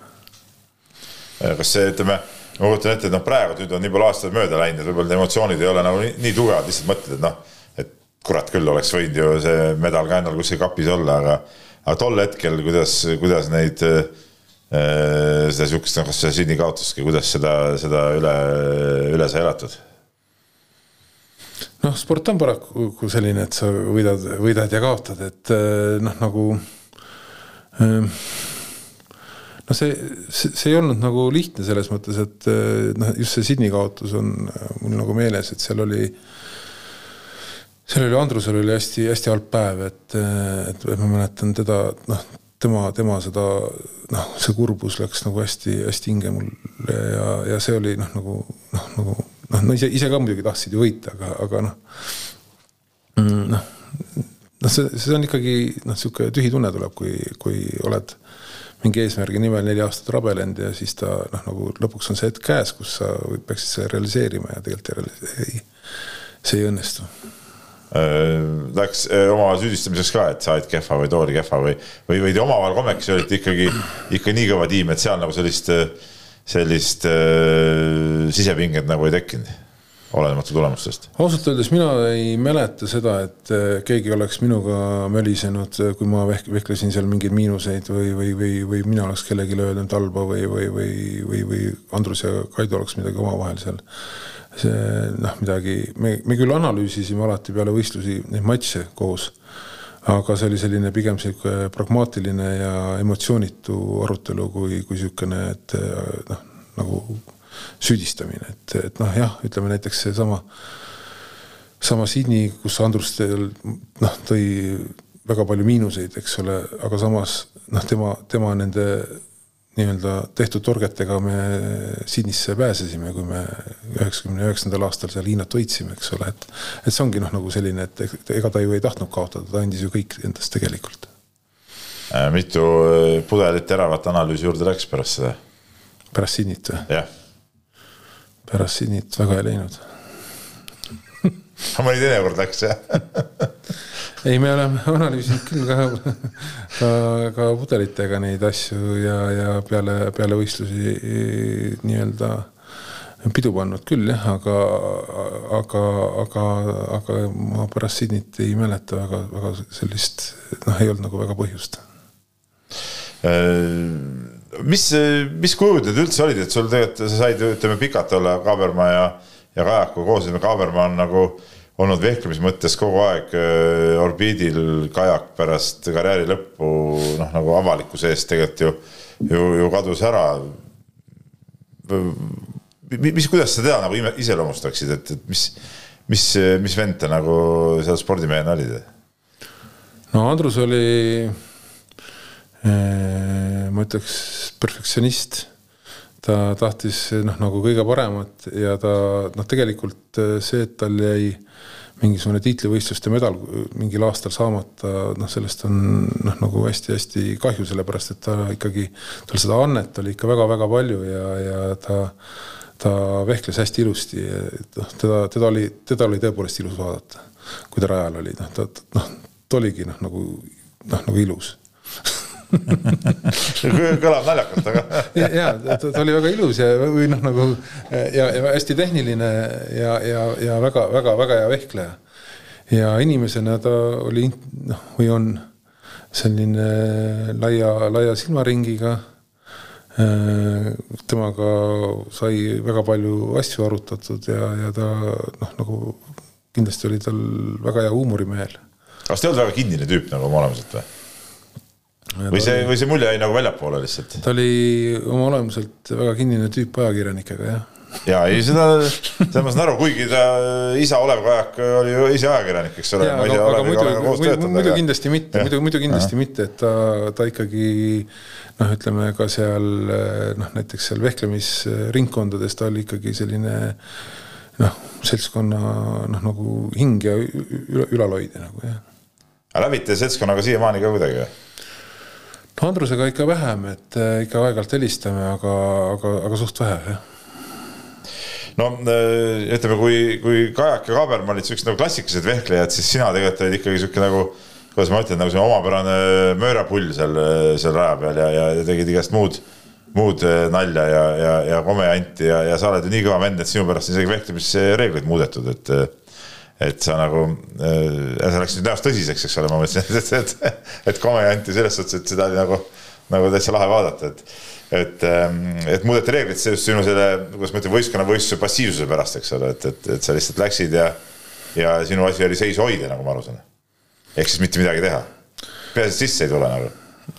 kas see, ütleme, ma kujutan ette, et noh, praegu nüüd on nii palju aastaid mööda läinud, et võib-olla need emotsioonid ei ole nagu nii, nii tugevad, lihtsalt mõtled, et noh, et kurat küll oleks võinud ju see medal ka endal kuskil kapis olla, aga aga tol hetkel, kuidas, kuidas neid äh, seda sihukest, noh, kas see sünnikaotustki, kuidas seda, seda üle, üle sai elatud? Noh, sport on paraku selline, et sa võidad, võidad ja kaotad, et äh, noh, nagu äh, noh, see, see, see ei olnud nagu lihtne selles mõttes, et noh, just see Sydney kaotus on mul nagu meeles, et seal oli seal oli, Andrusel oli hästi-hästi halb päev, et, et ma mäletan teda, noh, tema, tema seda, noh, see kurbus läks nagu hästi-hästi hinge mulle ja, ja see oli noh, nagu noh, nagu noh, no ise, ise ka muidugi tahtsid ju võita, aga, aga noh, mm, noh, noh, see, see on ikkagi noh, niisugune tühi tunne tuleb, kui, kui oled mingi eesmärgi nimel neli aastat rabelenud ja siis ta noh, nagu lõpuks on see hetk käes, kus sa peaksid selle realiseerima ja tegelikult ei, see ei õnnestu. Äh, läks äh, oma süüdistamiseks ka, et sa olid kehva või too oli kehva või, või, või te omavahel kolmekesi olite ikkagi, ikka nii kõva tiim, et seal nagu sellist, sellist äh, sisepinget nagu ei tekkinud, olenemata tulemustest? ausalt öeldes mina ei mäleta seda, et äh, keegi oleks minuga mölisenud, kui ma vehk-, vehklesin seal mingeid miinuseid või, või, või, või mina oleks kellelegi öelnud halba või, või, või, või, või Andrus ja Kaido oleks midagi omavahel seal see noh, midagi, me, me küll analüüsisime alati peale võistlusi neid matše koos, aga see oli selline pigem sihuke pragmaatiline ja emotsioonitu arutelu kui, kui niisugune, et noh, nagu süüdistamine, et, et noh, jah, ütleme näiteks seesama, sama Sydney, kus Andrus noh, tõi väga palju miinuseid, eks ole, aga samas noh, tema, tema nende nii-öelda tehtud torgetega me Sydneysse pääsesime, kui me üheksakümne üheksandal aastal seal Hiinat võitsime, eks ole, et et see ongi noh, nagu selline, et ega ta ju ei tahtnud kaotada, ta andis ju kõik endast tegelikult. Äh, mitu äh, pudelit teravat analüüsi juurde läks pärast seda? pärast Sydneyt või? jah. pärast Sydneyt väga ei läinud (laughs) mõni teinekord läks jah (laughs) ei, me oleme analüüsinud küll ka, ka, ka pudelitega neid asju ja, ja peale, peale võistlusi nii-öelda pidu pannud küll jah, aga, aga, aga, aga ma pärast Sydneyt ei mäleta väga, väga sellist, noh, ei olnud nagu väga põhjust. mis, mis kujud need üldse olid, et sul tegelikult, sa said, ütleme pikalt olla Kaaberma ja, ja Kajaku koos, Kaaberma on nagu äh, olnud vehklemise mõttes kogu aeg äh, orbiidil kajak pärast karjääri lõppu, noh nagu avalikkuse eest tegelikult ju, ju, ju kadus ära. mis, kuidas sa teda nagu iseloomustaksid, et, et mis, mis, mis vend ta nagu seal spordimehena oli? no Andrus oli, äh, ma ütleks, perfektsionist ta tahtis noh, nagu kõige paremat ja ta noh, tegelikult äh, see, et tal jäi mingisugune tiitlivõistluste medal mingil aastal saamata, noh, sellest on noh, nagu hästi-hästi kahju, sellepärast et ta ikkagi, tal seda annet oli ikka väga-väga palju ja, ja ta, ta vehkles hästi ilusti, et noh, teda, teda oli, teda oli tõepoolest ilus vaadata, kui ta rajal oli, noh, ta, noh, ta oligi noh, nagu noh, nagu ilus (laughs) (laughs) kõlab naljakalt, aga. (laughs) ja, ta, ta oli väga ilus ja, või noh, nagu ja, ja hästi tehniline ja, ja, ja väga-väga-väga hea vehkleja. ja inimesena ta oli noh, või on selline laia, laia silmaringiga. temaga sai väga palju asju arutatud ja, ja ta noh, nagu kindlasti oli tal väga hea huumorimehel. kas ei olnud väga kinnine tüüp nagu oma olemuselt või? Või see, või see mulje jäi nagu väljapoole lihtsalt? ta oli oma olemuselt väga kinnine tüüp ajakirjanikega, jah ja ei, seda, seda ma saan aru, kuigi ta isa Olev Kajak oli ju ise ajakirjanik, eks ole. muidu, muidu, muidu kindlasti mitte, muidu, muidu kindlasti ja. mitte, et ta, ta ikkagi noh, ütleme ka seal noh, näiteks seal vehklemisringkondades ta oli ikkagi selline noh, seltskonna noh, nagu hing ja ülalhoidja nagu jah. aga läbite seltskonnaga siiamaani ka kuidagi või? No Andrusega ikka vähem, et äh, ikka aeg-ajalt helistame, aga, aga, aga suht vähe jah. No äh, ütleme, kui, kui Kajak ja Kaaberma olid siuksed nagu klassikalised vehklejad, siis sina tegelikult olid ikkagi sihuke nagu, kuidas ma ütlen, nagu see omapärane möörapull seal, seal raja peal ja, ja tegid igast muud, muud äh, nalja ja, ja, ja komeanti ja, ja sa oled ju nii kõva vend, et sinu pärast isegi vehklemisreegleid muudetud, et et sa nagu äh,, sa läksid näost tõsiseks, eks ole, ma mõtlesin, et, et, et, et komöödianti selles suhtes, et seda oli nagu, nagu täitsa lahe vaadata, et et, ähm, et muudeti reeglid just sinu selle, kuidas ma ütlen, võistkonna võistluse passiivsuse pärast, eks ole, et, et, et sa lihtsalt läksid ja ja sinu asi oli seisu hoida, nagu ma aru saan. ehk siis mitte midagi teha. peaasi, et sisse ei tule nagu.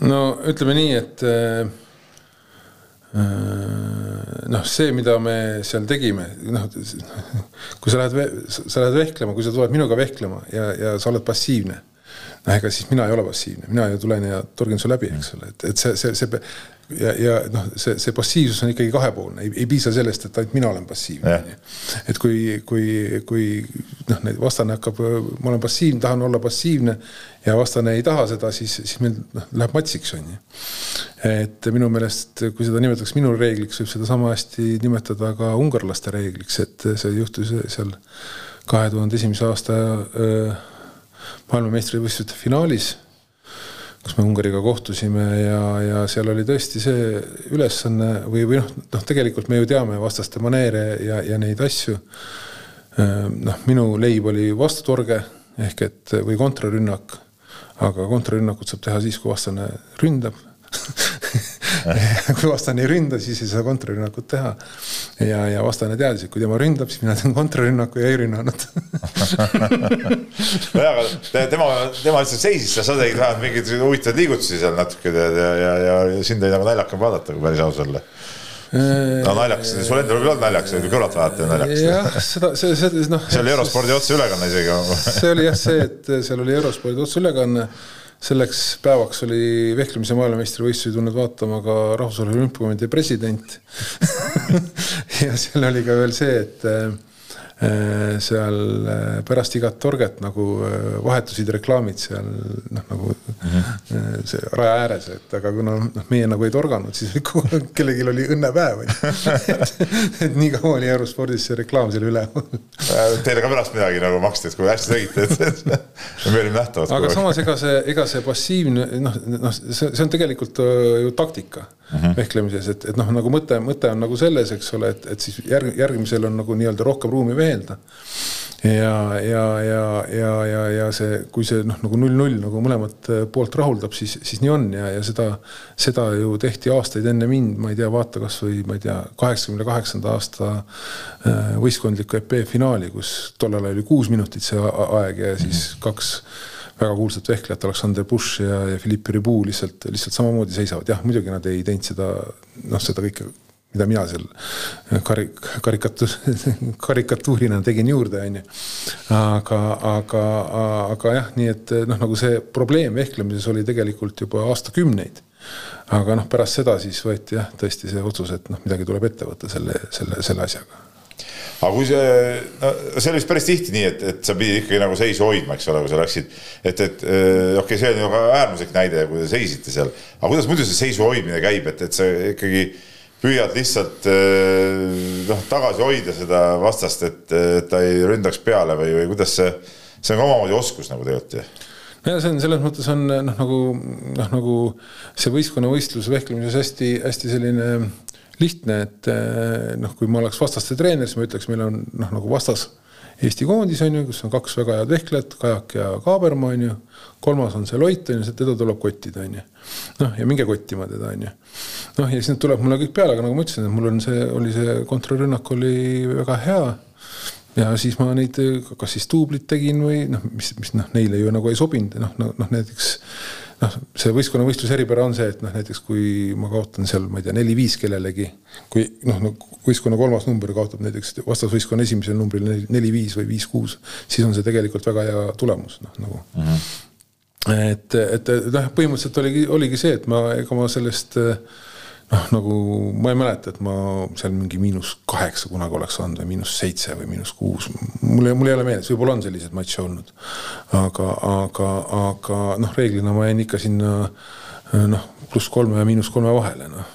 no ütleme nii, et Äh, noh, see, mida me seal tegime, noh, kui sa lähed, sa lähed vehklema, kui sa tuled minuga vehklema ja, ja sa oled passiivne, noh, ega siis mina ei ole passiivne, mina ju tulen ja torgin su läbi, eks ole, et, et see, see, see ja, ja noh, see, see passiivsus on ikkagi kahepoolne, ei piisa sellest, et ainult mina olen passiivne. et kui, kui, kui noh, vastane hakkab, ma olen passiivne, tahan olla passiivne ja vastane ei taha seda, siis, siis meil noh, läheb matsiks on ju. et minu meelest, kui seda nimetatakse minu reegliks, võib seda sama hästi nimetada ka ungarlaste reegliks, et see juhtus seal kahe tuhande esimese aasta maailmameistrivõistluste finaalis kus me Ungariga kohtusime ja, ja seal oli tõesti see ülesanne või, või noh, noh, tegelikult me ju teame vastaste maneere ja, ja neid asju. Noh, minu leib oli vastutorge ehk et või kontrarünnak, aga kontrarünnakut saab teha siis, kui vastane ründab (laughs) (laughs) kui vastane ei ründa, siis ei saa kontrarünnakut teha. ja, ja vastane teadis, et kui tema ründab, siis mina teen kontrarünnaku ja ei rünnanud (laughs) nojah, aga tema, tema lihtsalt seisis seal, sa tegid vähemalt mingeid huvitavaid liigutusi seal natuke ja, ja, ja, ja, ja sind oli nagu naljakam vaadata, kui päris aus olla no naljakas, sul endal küll olnud naljakas, kõrvalt vaadata naljakas. jah, seda, see, see noh. see oli Eurospordi otseülekanne isegi. see oli jah see, et seal oli Eurospordi otseülekanne selleks päevaks oli vehklemise maailmameistrivõistlusi tulnud vaatama ka Rahvusvahelise Olümpiakomitee president. (laughs) Ja seal oli ka veel see, et Äh, seal äh, pärast igat torget nagu äh, vahetusid reklaamid seal noh, nagu mm -hmm. see raja ääres, et aga kuna noh, meie nagu ei torganud, siis (laughs) kellelgi oli õnnepäev onju (laughs) et, nii kaua oli Eurospordis see reklaam seal üle Teile ka pärast midagi nagu maksti, et kui hästi tegite, et me olime nähtavad. aga samas ega see, ega see passiivne noh, noh, see on tegelikult ju taktika mm -hmm. vehklemises, et, et noh, nagu mõte, mõte on nagu selles, eks ole, et, et siis järg, järgmisel on nagu nii-öelda rohkem ruumi veelda. ja, ja, ja, ja, ja, ja see, kui see noh, nagu null-null nagu mõlemat poolt rahuldab, siis, siis nii on ja, ja seda, seda ju tehti aastaid enne mind, ma ei tea, vaata kasvõi ma ei tea, kaheksakümne kaheksanda aasta äh, võistkondliku ep finaali, kus tollel ajal oli kuus minutit see aeg ja siis mm -hmm. Väga kuulsat vehklejat, Aleksander Bush ja, ja Philippe Ribou lihtsalt, lihtsalt samamoodi seisavad, jah, muidugi nad ei teinud seda, noh, seda kõike, mida mina seal karik-, karikatuur, (laughs) karikatuurina tegin juurde, on ju. aga, aga, aga jah, nii et noh, nagu see probleem vehklemises oli tegelikult juba aastakümneid. Aga noh, pärast seda siis võeti jah, tõesti see otsus, et noh, midagi tuleb ette võtta selle, selle, selle asjaga aga kui see, no see oli vist päris tihti nii, et, et sa pidid ikkagi nagu seisu hoidma, eks ole, kui sa läksid, et, et okei okay,, see on ju ka äärmuslik näide, kui te seisite seal, aga kuidas muidu see seisu hoidmine käib, et, et sa ikkagi püüad lihtsalt noh, tagasi hoida seda vastast, et ta ei ründaks peale või, või kuidas see, see on ka omamoodi oskus nagu tegelikult ju? Ja see on selles mõttes on noh, nagu noh, nagu see võistkonnavõistlus vehklemises hästi-hästi selline lihtne, et eh, noh, kui ma oleks vastaste treener, siis ma ütleks, meil on noh, nagu vastas Eesti koondis on ju, kus on kaks väga head vehklejat, Kajak ja Kaaberma on ju. kolmas on see Loit on ju, teda tuleb kottida on ju. noh, ja minge kottima teda on ju. noh, ja siis need tuleb mulle kõik peale, aga nagu ma ütlesin, et mul on see, oli see kontrarünnak oli väga hea. ja siis ma neid, kas siis duublit tegin või noh, mis, mis noh, neile ju nagu ei sobinud, noh, noh näiteks noh, see võistkonnavõistluse eripära on see, et noh, näiteks kui ma kaotan seal, ma ei tea, neli-viis kellelegi, kui noh no,, võistkonna kolmas number kaotab näiteks vastasvõistkonna esimesel numbril neli-viis või viis-kuus, siis on see tegelikult väga hea tulemus, noh nagu mm. -hmm. et, et noh, põhimõtteliselt oligi, oligi see, et ma, ega ma sellest noh, nagu ma ei mäleta, et ma seal mingi miinus kaheksa kunagi oleks olnud või miinus seitse või miinus kuus. mul ei, mul ei ole meeles, võib-olla on selliseid matše olnud. aga, aga, aga noh, reeglina ma jäin ikka sinna noh, pluss kolme ja miinus kolme vahele, noh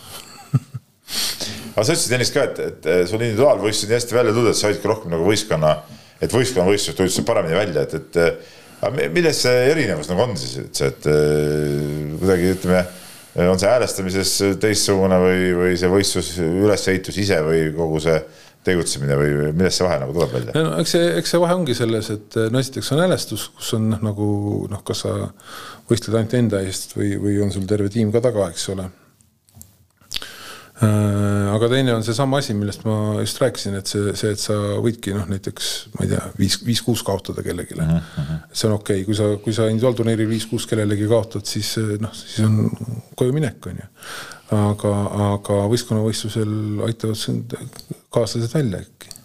aga sa ütlesid ennist ka, et, et sul individuaalvõistlused nii hästi välja tulnud, et sa saidki rohkem nagu võistkonna, et võistkonnavõistlused tulid sul paremini välja, et, et aga milles see erinevus nagu on siis üldse, et kuidagi ütleme on see häälestamises teistsugune või, või see võistlus, ülesehitus ise või kogu see tegutsemine või millest see vahe nagu tuleb välja? no eks see, eks see vahe ongi selles, et no esiteks on häälestus, kus on noh, nagu noh, kas sa võistled ainult enda eest või, või on sul terve tiim ka taga, eks ole aga teine on seesama asi, millest ma just rääkisin, et see, see, et sa võidki noh, näiteks ma ei tea, viis, viis-kuus kaotada kellelegi -huh. Mhm. see on okei okay., kui sa, kui sa individuaalturniiril viis-kuus kellelegi kaotad, siis noh, siis on koju minek, on ju. aga, aga võistkonnavõistlusel aitavad sind kaaslased välja ikkagi.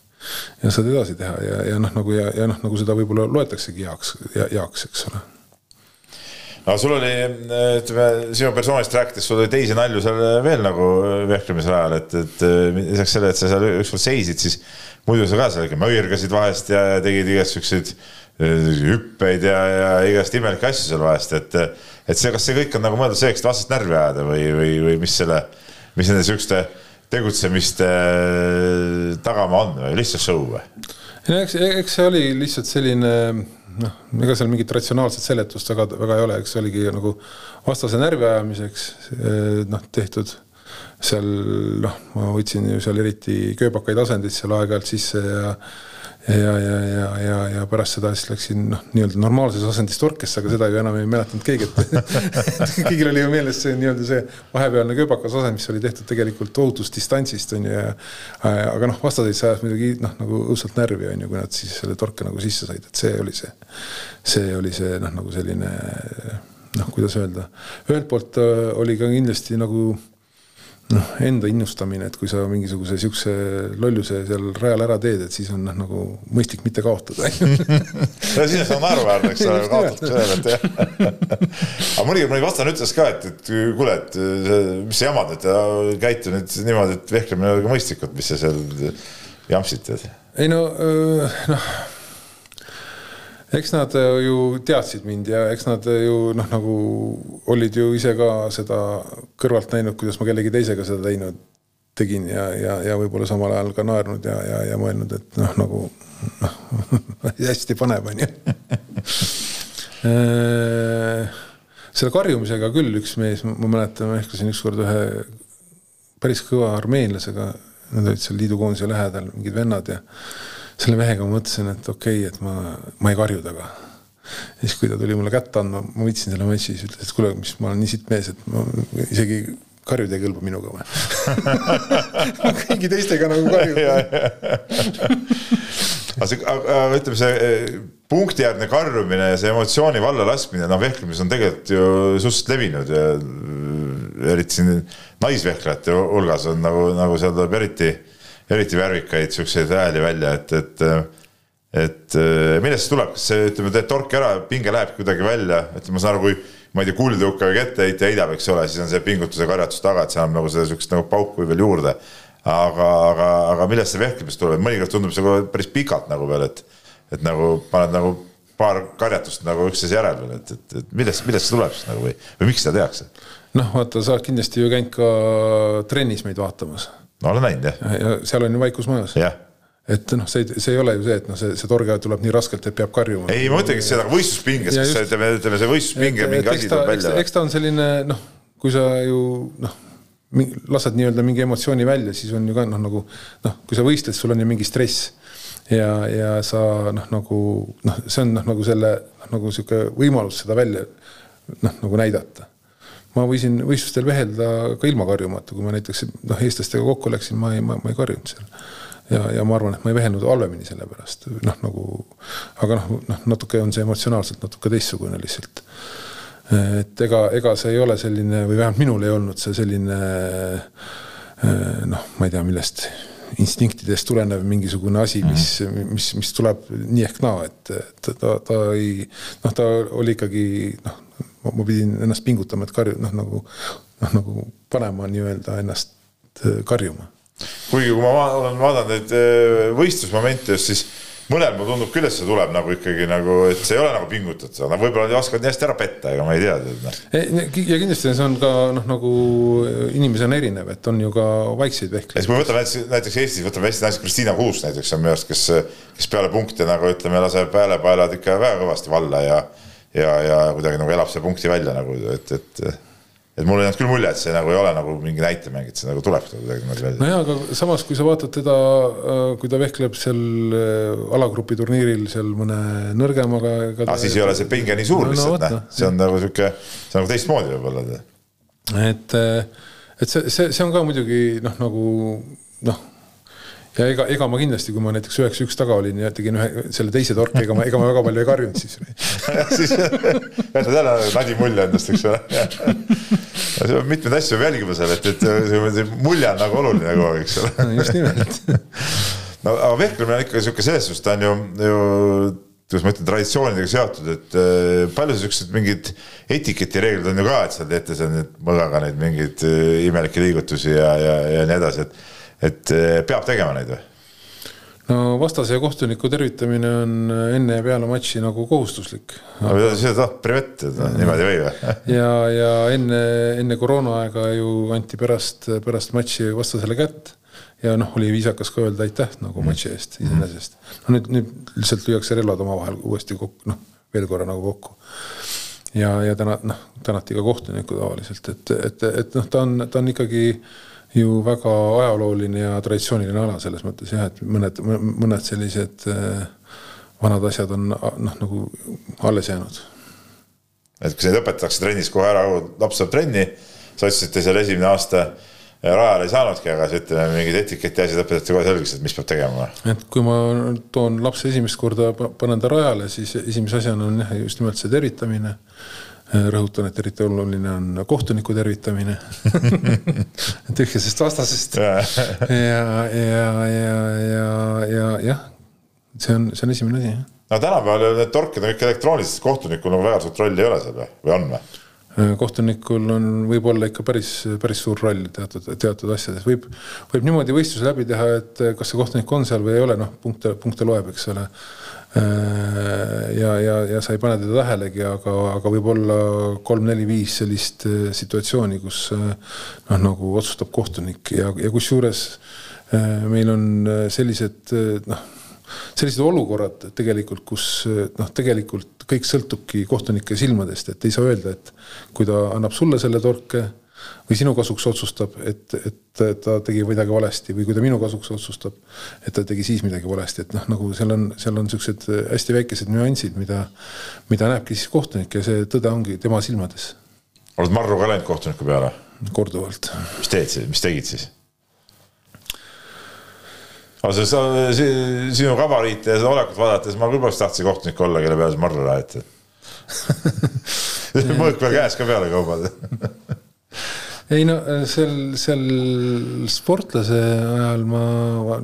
ja saad edasi teha ja, ja noh, nagu ja, ja noh, nagu seda võib-olla loetaksegi heaks, heaks, eks ole no sul oli, ütleme sinu persoonist rääkides, sul oli teisi nalju seal veel nagu vehklemise ajal, et, et lisaks sellele, et sa seal ükskord seisid, siis muidu sa ka seal ikka mõirgasid vahest ja tegid igasuguseid äh, hüppeid ja, ja igast imelikke asju seal vahest, et, et see, kas see kõik on nagu mõeldud selleks, et vastast närvi ajada või, või, või mis selle, mis nende siukeste tegutsemiste tagamaa on või lihtsalt show või? eks, eks see oli lihtsalt selline noh, ega seal mingit ratsionaalset seletust väga, väga ei ole, eks see oligi nagu vastase närvi ajamiseks eh, noh, tehtud. seal noh, ma võtsin ju seal eriti kööbakaid asendeid seal aeg-ajalt sisse ja ja, ja, ja, ja, ja pärast seda siis läksin noh, nii-öelda normaalses asendis torkesse, aga seda ju enam ei mäletanud keegi, et (laughs) kõigil oli ju meeles see nii-öelda see vahepealne kööbakas asend, mis oli tehtud tegelikult ohutusdistantsist on ju ja aga noh, vastaseid see ajas muidugi noh, nagu õudselt närvi on ju, kui nad siis selle torke nagu sisse said, et see oli see, see oli see noh, nagu selline noh, kuidas öelda, ühelt poolt äh, oli ka kindlasti nagu noh, enda innustamine, et kui sa mingisuguse siukse lolluse seal rajal ära teed, et siis on noh, nagu mõistlik mitte kaotada (laughs) no siis on naeruväärne, eks ole, kaotatakse ühel, et jah. (laughs) aga mõnikord mõni vastane ütles ka, et, et kuule, et mis sa jamad, et käitu nüüd niimoodi, et vehklemine ei ole ka mõistlikult, mis sa seal jampsid tead. ei no, noh eks nad äh, ju teadsid mind ja eks nad äh, ju noh, nagu olid ju ise ka seda kõrvalt näinud, kuidas ma kellegi teisega seda teinud tegin ja, ja, ja võib-olla samal ajal ka naernud ja, ja, ja mõelnud, et noh, nagu noh (laughs) hästi paneb, onju. (laughs) Äh, selle karjumisega küll üks mees, ma mäletan, ma ehkasin ükskord ühe päris kõva armeenlasega, nad olid seal liidukoondise lähedal, mingid vennad ja selle mehega ma mõtlesin, et okei okay,, et ma, ma ei karju taga. ja siis, kui ta tuli mulle kätte andma, ma võtsin selle matši, siis ütles, et kuule, mis ma olen nii sitt mees, et ma isegi karjuda ei kõlba minuga või? (laughs) Kõigi teistega nagu karjub. Aga see, ütleme see eh, punktijärgne karjumine ja see emotsiooni valla laskmine, noh, vehklemises on tegelikult ju suhteliselt levinud ja eriti siin naisvehklejate hulgas on nagu, nagu seal tuleb eriti eriti värvikaid siukseid hääli välja, et, et et millest see tuleb, kas see, ütleme, teed torki ära, pinge läheb kuidagi välja, ütleme, ma saan aru, kui ma ei tea, kuulitõukajaga etteheitja heidab, eks ole, siis on see pingutus ja karjatus taga, et see annab nagu seda siukest nagu pauku veel juurde. aga, aga, aga millest see vehklemist tuleb, mõnikord tundub see päris pikalt nagu veel, et, et nagu paned nagu paar karjatust nagu üksteise järel veel, et, et, et millest, millest see tuleb siis nagu või, või miks seda tehakse? noh, vaata, sa oled kindlasti ju käinud ka trennis meid vaatamas no olen näinud jah. ja seal on ju vaikus majas. et noh, see, see ei ole ju see, et noh, see, see torge tuleb nii raskelt, et peab karjuma. ei, ma mõtlengi seda võistluspinges, kas ütleme, ütleme see võistluspinge mingi asi tuleb välja. eks ta on selline noh, kui sa ju noh, lased nii-öelda mingi emotsiooni välja, siis on ju ka noh, nagu noh, kui sa võistled, sul on ju mingi stress ja, ja sa noh, nagu noh, see on noh, nagu selle noh, nagu sihuke võimalus seda välja noh, nagu näidata ma võisin võistlustel vehelda ka ilma karjumata, kui ma näiteks noh, eestlastega kokku läksin, ma ei, ma, ma ei karjunud seal. ja, ja ma arvan, et ma ei vehelnud halvemini selle pärast, noh nagu, aga noh, noh natuke on see emotsionaalselt natuke teistsugune lihtsalt. et ega, ega see ei ole selline või vähemalt minul ei olnud see selline noh, ma ei tea, millest instinktidest tulenev mingisugune asi, mis, mis, mis tuleb nii ehk naa, et ta, ta, ta ei, noh, ta oli ikkagi noh, ma pidin ennast pingutama, et karju-, noh nagu, noh nagu panema nii-öelda ennast karjuma. kuigi kui ma olen vaadanud neid võistlusmomente just, siis mõnel mulle tundub küll, et see tuleb nagu ikkagi nagu, et see ei ole nagu pingutatud, nad võib-olla ei oska nii hästi ära petta, ega ma ei tea. ja kindlasti see on ka noh, nagu inimesi on erinev, et on ju ka vaikseid vehkleid. kui me võtame näiteks, näiteks Eestis, võtame Eesti naise Kristiina Kuus näiteks on minu arust, kes, kes peale punkte nagu ütleme, laseb häälepaelad ikka väga kõvasti valla ja ja, ja kuidagi nagu elab selle punkti välja nagu, et, et et mulle ei jäänud küll mulje, et see nagu ei ole nagu mingi näitemäng, et see nagu tuleb kuidagi niimoodi välja. nojah, aga samas, kui sa vaatad teda, äh, kui ta vehkleb seal äh, alagrupi turniiril seal mõne nõrgemaga. aga siis ei ole see pinge nii suur no, lihtsalt no,, noh, see on nagu sihuke, see on nagu teistmoodi võib-olla. et, äh, et see, see, see on ka muidugi noh, nagu noh ja ega, ega ma kindlasti, kui ma näiteks üheksa üks taga olin ja tegin ühe selle teise torki, ega ma, ega ma väga palju ei karjunud siis (laughs) siis jätad jälle nadi mulje endast, eks ole. (laughs) mitmeid asju peab jälgima seal, et, et see mulje on nagu oluline kogu aeg, eks ole. just nimelt. (laughs) no aga vehklemine on ikka sihuke selles suhtes, ta on ju, ju kuidas ma ütlen, traditsioonidega seotud, et äh, palju siukseid mingeid etiketireeglid on ju ka, et sa teete seal nüüd mõõgaga neid mingeid äh, imelikke liigutusi ja, ja, ja nii edasi, et et eh, peab tegema neid või? no vastase kohtuniku tervitamine on enne ja peale matši nagu kohustuslik. aga mida sa tahad, privet, et niimoodi või või? (laughs) ja, ja enne, enne koroonaaega ju anti pärast, pärast matši vastasele kätt ja noh, oli viisakas ka öelda aitäh nagu mm. matši eest iseenesest. no nüüd, nüüd lihtsalt lüüakse relvad omavahel uuesti kokku, noh, veel korra nagu kokku. ja, ja täna, noh, tänati ka kohtunikku tavaliselt, et, et, et noh, ta on, ta on ikkagi ju väga ajalooline ja traditsiooniline ala selles mõttes jah, et mõned, mõned sellised äh, vanad asjad on noh, nagu alles jäänud. et kui neid õpetatakse trennis kohe ära, laps saab trenni, sa ütlesid, et seal esimene aasta rajale ei saanudki, aga siis ütleme, mingid etiketi asjad õpetati kohe selgeks, et mis peab tegema. et kui ma toon lapse esimest korda, panen ta rajale, siis esimese asjana on jah, just nimelt see tervitamine rõhutan, et eriti oluline on kohtuniku tervitamine (laughs) tühjasest vastasest. ja, ja, ja, ja, ja jah, see on, see on esimene asi, jah. no tänapäeval need torkid on kõik elektroonilised, kohtunikul nagu väga suurt rolli ei ole seal või, või on või? kohtunikul on, võib olla ikka päris, päris suur roll teatud, teatud asjades, võib, võib niimoodi võistluse läbi teha, et kas see kohtunik on seal või ei ole, noh, punkte, punkte loeb, eks ole Äh, ja, ja, ja sa ei pane teda tähelegi, aga, aga võib-olla kolm-neli-viis sellist äh, situatsiooni, kus äh, noh, nagu otsustab kohtunik ja, ja kusjuures meil on sellised noh, sellised olukorrad tegelikult, kus noh, tegelikult kõik sõltubki kohtunike silmadest, et ei saa öelda, et kui ta annab sulle selle torke või sinu kasuks otsustab, et, et ta tegi midagi valesti või kui ta minu kasuks otsustab, et ta tegi siis midagi valesti, et noh, nagu seal on, seal on siuksed hästi väikesed nüansid, mida, mida näebki siis kohtunik ja see tõde ongi tema silmades. oled marru ka läinud kohtuniku peale? korduvalt. mis teed siis, mis tegid siis? aga sa, sinu gabariite ja seda olekut vaadates ma küll poleks tahtsin kohtunik olla, kelle peale sa marru lähed (laughs) (laughs) mõõk peal käes ka peale kaubad (laughs) ei no äh, seal, seal sportlase ajal ma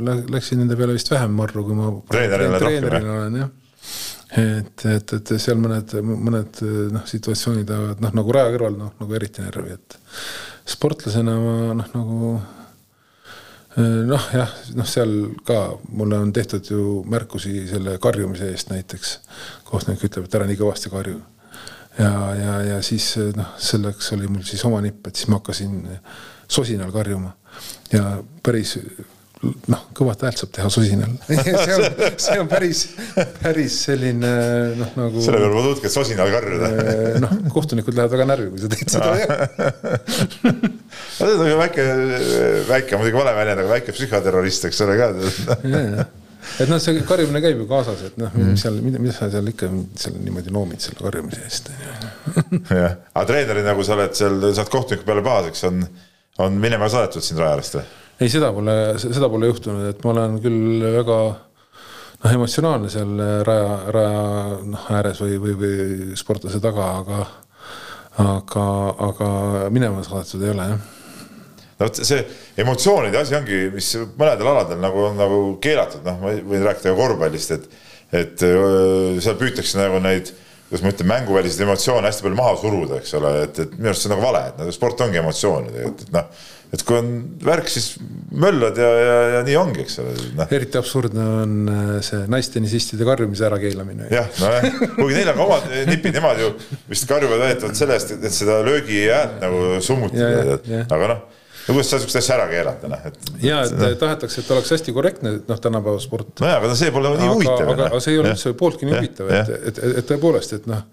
läksin nende peale vist vähem marru, kui ma treenerina olen jah. et, et, et seal mõned, mõned noh, situatsioonid ajavad noh, nagu raja kõrval noh, nagu eriti närvi, et sportlasena ma noh, nagu äh, noh, jah, noh, seal ka mulle on tehtud ju märkusi selle karjumise eest näiteks. kohtunik ütleb, et ära nii kõvasti karju ja, ja, ja siis noh, selleks oli mul siis oma nipp, et siis ma hakkasin sosinal karjuma. Ja päris noh, kõvat häält saab teha sosinal. (laughs) See on, see on päris, päris selline noh, nagu. selle peale ma tulnudki, et sosinal karjuda. Noh, kohtunikud lähevad väga närvi, kui sa teed seda (laughs) see on väike, väike muidugi vale väljend, aga väike psühhoterrorist, eks ole ka (laughs) et noh, see karjumine käib ju kaasas, et noh mm., seal, mida, mida sa seal ikka seal niimoodi noomid selle karjumise eest. (laughs) jah, aga treenerina, kui sa oled seal, saad kohtuniku peale pahaseks, on, on minema saadetud sind Rajalast või? ei, seda pole, seda pole juhtunud, et ma olen küll väga noh, emotsionaalne seal raja, raja noh, ääres või, või, või sportlase taga, aga aga, aga minema saadetud ei ole jah no vot see emotsioonide asi ongi, mis mõnedel aladel nagu on nagu keelatud, noh, ma võin rääkida ka korvpallist, et, et seal püütakse nagu neid, kuidas ma ütlen, mänguväliseid emotsioone hästi palju maha suruda, eks ole, et, et minu arust see on nagu vale, et nagu sport ongi emotsioonid, et, et noh et kui on värk, siis möllad ja, ja, ja nii ongi, eks ole no.. eriti absurdne on äh, see naistennisistide karjumise ärakeelamine. jah, nojah, kuigi neil on ka omad nipid, nemad ju vist karjuvad väidetavalt selle eest, et seda löögi häält nagu summutada, aga noh no kuidas sa sihukest asja ära keelata, noh, et. ja, et no. tahetakse, et oleks hästi korrektne, noh, tänapäeva sport. nojah, aga no see pole nii huvitav. aga, see ei ole üldse pooltki nii huvitav, et, et, et, et tõepoolest, et noh,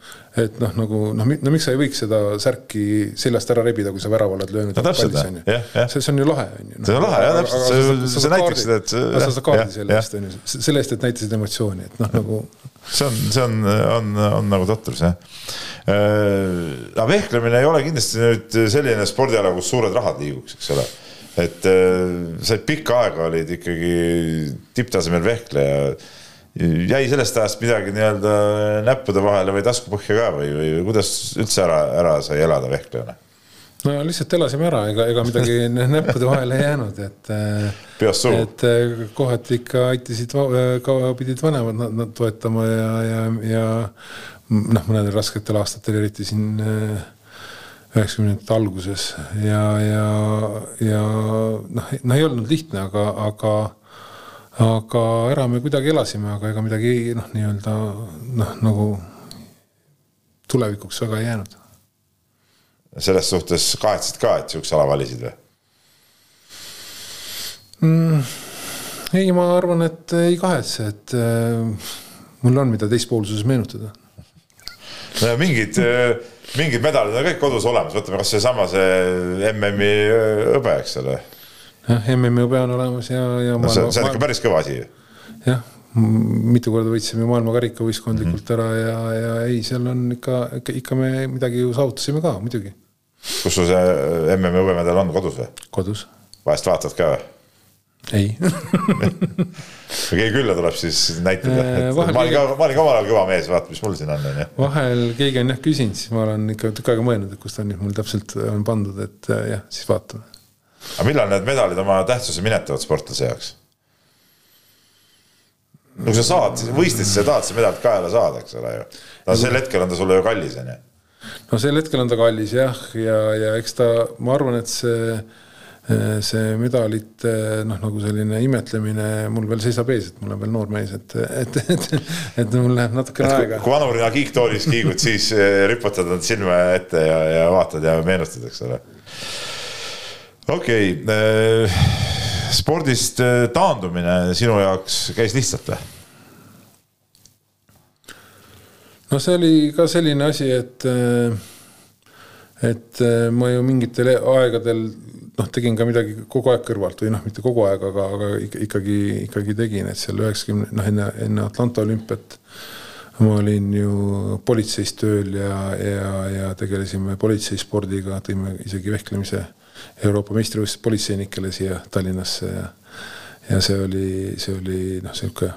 et noh, nagu noh, no miks sa ei võiks seda särki seljast ära rebida, kui sa värava oled löönud. no täpselt, jah, jah. see, see on ju lahe, on ju. see on lahe, jah, täpselt, see, näitaks seda, et. sa saad kaardi selle eest, on ju, selle eest, et näitasid emotsiooni, et noh, nagu. See on, see on, on, on nagu totrus, jah aga vehklemine ei ole kindlasti nüüd selline spordiala, kus suured rahad liiguks, eks ole et äh, sa pikka aega olid ikkagi tipptasemel vehkleja. jäi sellest ajast midagi nii-öelda näppude vahele või taskupõhja ka või, või kuidas üldse ära, ära sai elada vehklejana? No lihtsalt elasime ära, ega, ega midagi (laughs) näppude vahele ei jäänud, et. suhu. et äh, kohati ikka aitasid, pidid vanemad nad, nad toetama ja, ja, ja noh, mõnedel rasketel aastatel, eriti siin äh, üheksakümnendate alguses ja, ja, ja noh, noh ei olnud lihtne, aga, aga, aga ära me kuidagi elasime, aga ega midagi noh, nii-öelda noh, nagu tulevikuks väga ei jäänud. Selles suhtes kahetsesid ka, et sihukese ala valisid või mm,? ei, ma arvan, et ei kahetse, et äh, mul on, mida teispoolsuses meenutada no mingid äh, mingid medalid on kõik kodus olemas, võtame kas seesama see MM-i hõbe, eks ole. jah, MM-i hõbe on olemas ja, ja no,. see, see on ikka päris kõva asi jah, mitu korda võitsime maailmakarika võistkondlikult -hmm. ära ja, ja ei, seal on ikka, ikka, me midagi ju saavutasime ka muidugi. kus sul see MM-i hõbemedal on, kodus või? kodus. vahest vaatad ka või? ei (laughs) kui keegi külla tuleb, siis näitada, et ma olin ka, ma olin ka omal ajal kõva mees, vaata, mis mul siin on, onju. vahel keegi on jah küsinud, siis ma olen ikka tükk aega mõelnud, et kus ta on, mul täpselt on pandud, et äh, jah, siis vaatame. aga millal need medalid oma tähtsuse minetavad sportlase jaoks? No kui sa saad, võistluses sa tahad seda medalit kaela saada, eks ole ju. no sel hetkel on ta sulle ju kallis, onju. no sel hetkel on ta kallis jah, ja, ja eks ta, ma arvan, et see see medalite noh, nagu selline imetlemine mul veel seisab ees, et mul on veel noor mees, et, et, et, et mul läheb natukene aega. kui vanurina kiiktoolis kiigud, siis äh, riputad nad silme ette ja, ja vaatad ja meenutad, eks ole. okei okay., äh, spordist taandumine sinu jaoks käis lihtsalt või? no see oli ka selline asi, et, et ma ju mingitel aegadel noh, tegin ka midagi kogu aeg kõrvalt või noh, mitte kogu aeg, aga, aga ikkagi, ikkagi tegin, et seal üheksakümne, noh enne, enne Atlanta olümpiat ma olin ju politseis tööl ja, ja, ja tegelesime politseispordiga, tõime isegi vehklemise Euroopa meistrivõistlused politseinikele siia Tallinnasse ja ja see oli, see oli noh, niisugune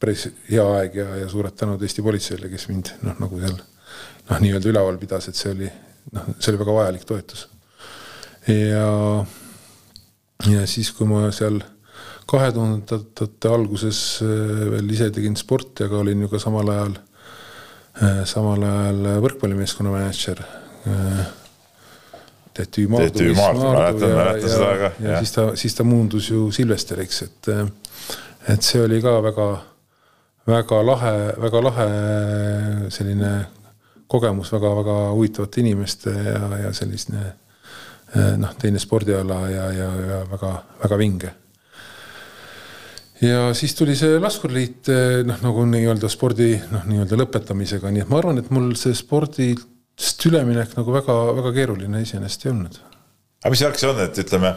päris hea aeg ja, ja suured tänud Eesti politseile, kes mind noh, nagu seal noh, nii-öelda üleval pidas, et see oli noh, see oli väga vajalik toetus ja, ja siis, kui ma seal kahe tuhandete alguses äh, veel ise tegin sporti, aga olin ju ka samal ajal, äh, samal ajal võrkpallimeeskonna mänedžer. Äh, Tetü Maardu. mäletan, mäletan seda ka. ja siis ta, siis ta muundus ju Silvesteriks, et, et see oli ka väga, väga lahe, väga lahe selline kogemus väga-väga huvitavate inimeste ja, ja selline Eh, noh, teine spordiala ja, ja, ja väga-väga vinge. ja siis tuli see laskurliit eh, noh, nagu nii-öelda spordi noh, nii-öelda lõpetamisega, nii et ma arvan, et mul see spordist üleminek nagu väga-väga keeruline iseenesest ei olnud. aga mis värk see on, et ütleme,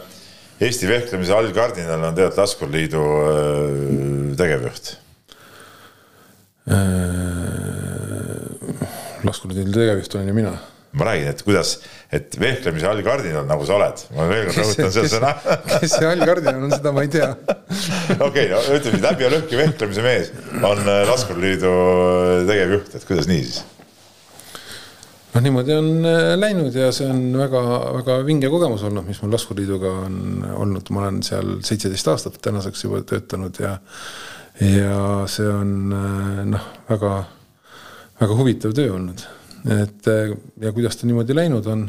Eesti vehklemise allkardinal on tegelikult Laskurliidu äh, tegevjuht äh,? laskurliidu tegevjuht olen ju mina ma räägin, et kuidas, et vehklemise allkardinal, nagu sa oled, ma veel kord rõhutan seda sõna. (laughs) kes see allkardinal on, seda ma ei tea. (laughs) okei, no ütleme läbi ja lõhki vehklemise mees on äh, Laskurliidu tegevjuht, et kuidas nii siis? Noh, niimoodi on äh, läinud ja see on väga-väga vinge kogemus olnud, mis mul Laskuriiduga on olnud, ma olen seal seitseteist aastat tänaseks juba töötanud ja ja see on äh, noh, väga, väga huvitav töö olnud. et äh, ja kuidas ta niimoodi läinud on,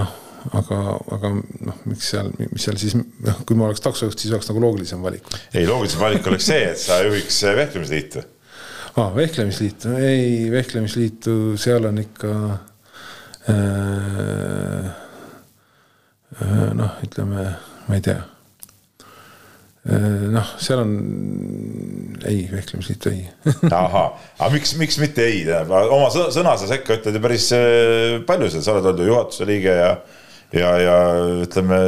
noh, aga, aga noh, miks seal, mis seal siis, noh, kui ma oleks taksojuht, siis oleks nagu loogilisem valik. ei, loogilisem valik oleks see, et sa juhiks vehklemisliitu ah,, vehklemisliitu, ei, vehklemisliitu, seal on ikka äh, äh, noh, ütleme, ma ei tea äh,. noh, seal on, ei, vehklemisliitu ei (laughs) ahah, aga miks, miks mitte ei, tähendab, oma sõna sa sekka ütled ju päris äh, palju seal, sa oled olnud ju juhatuse liige ja ja, ja ütleme,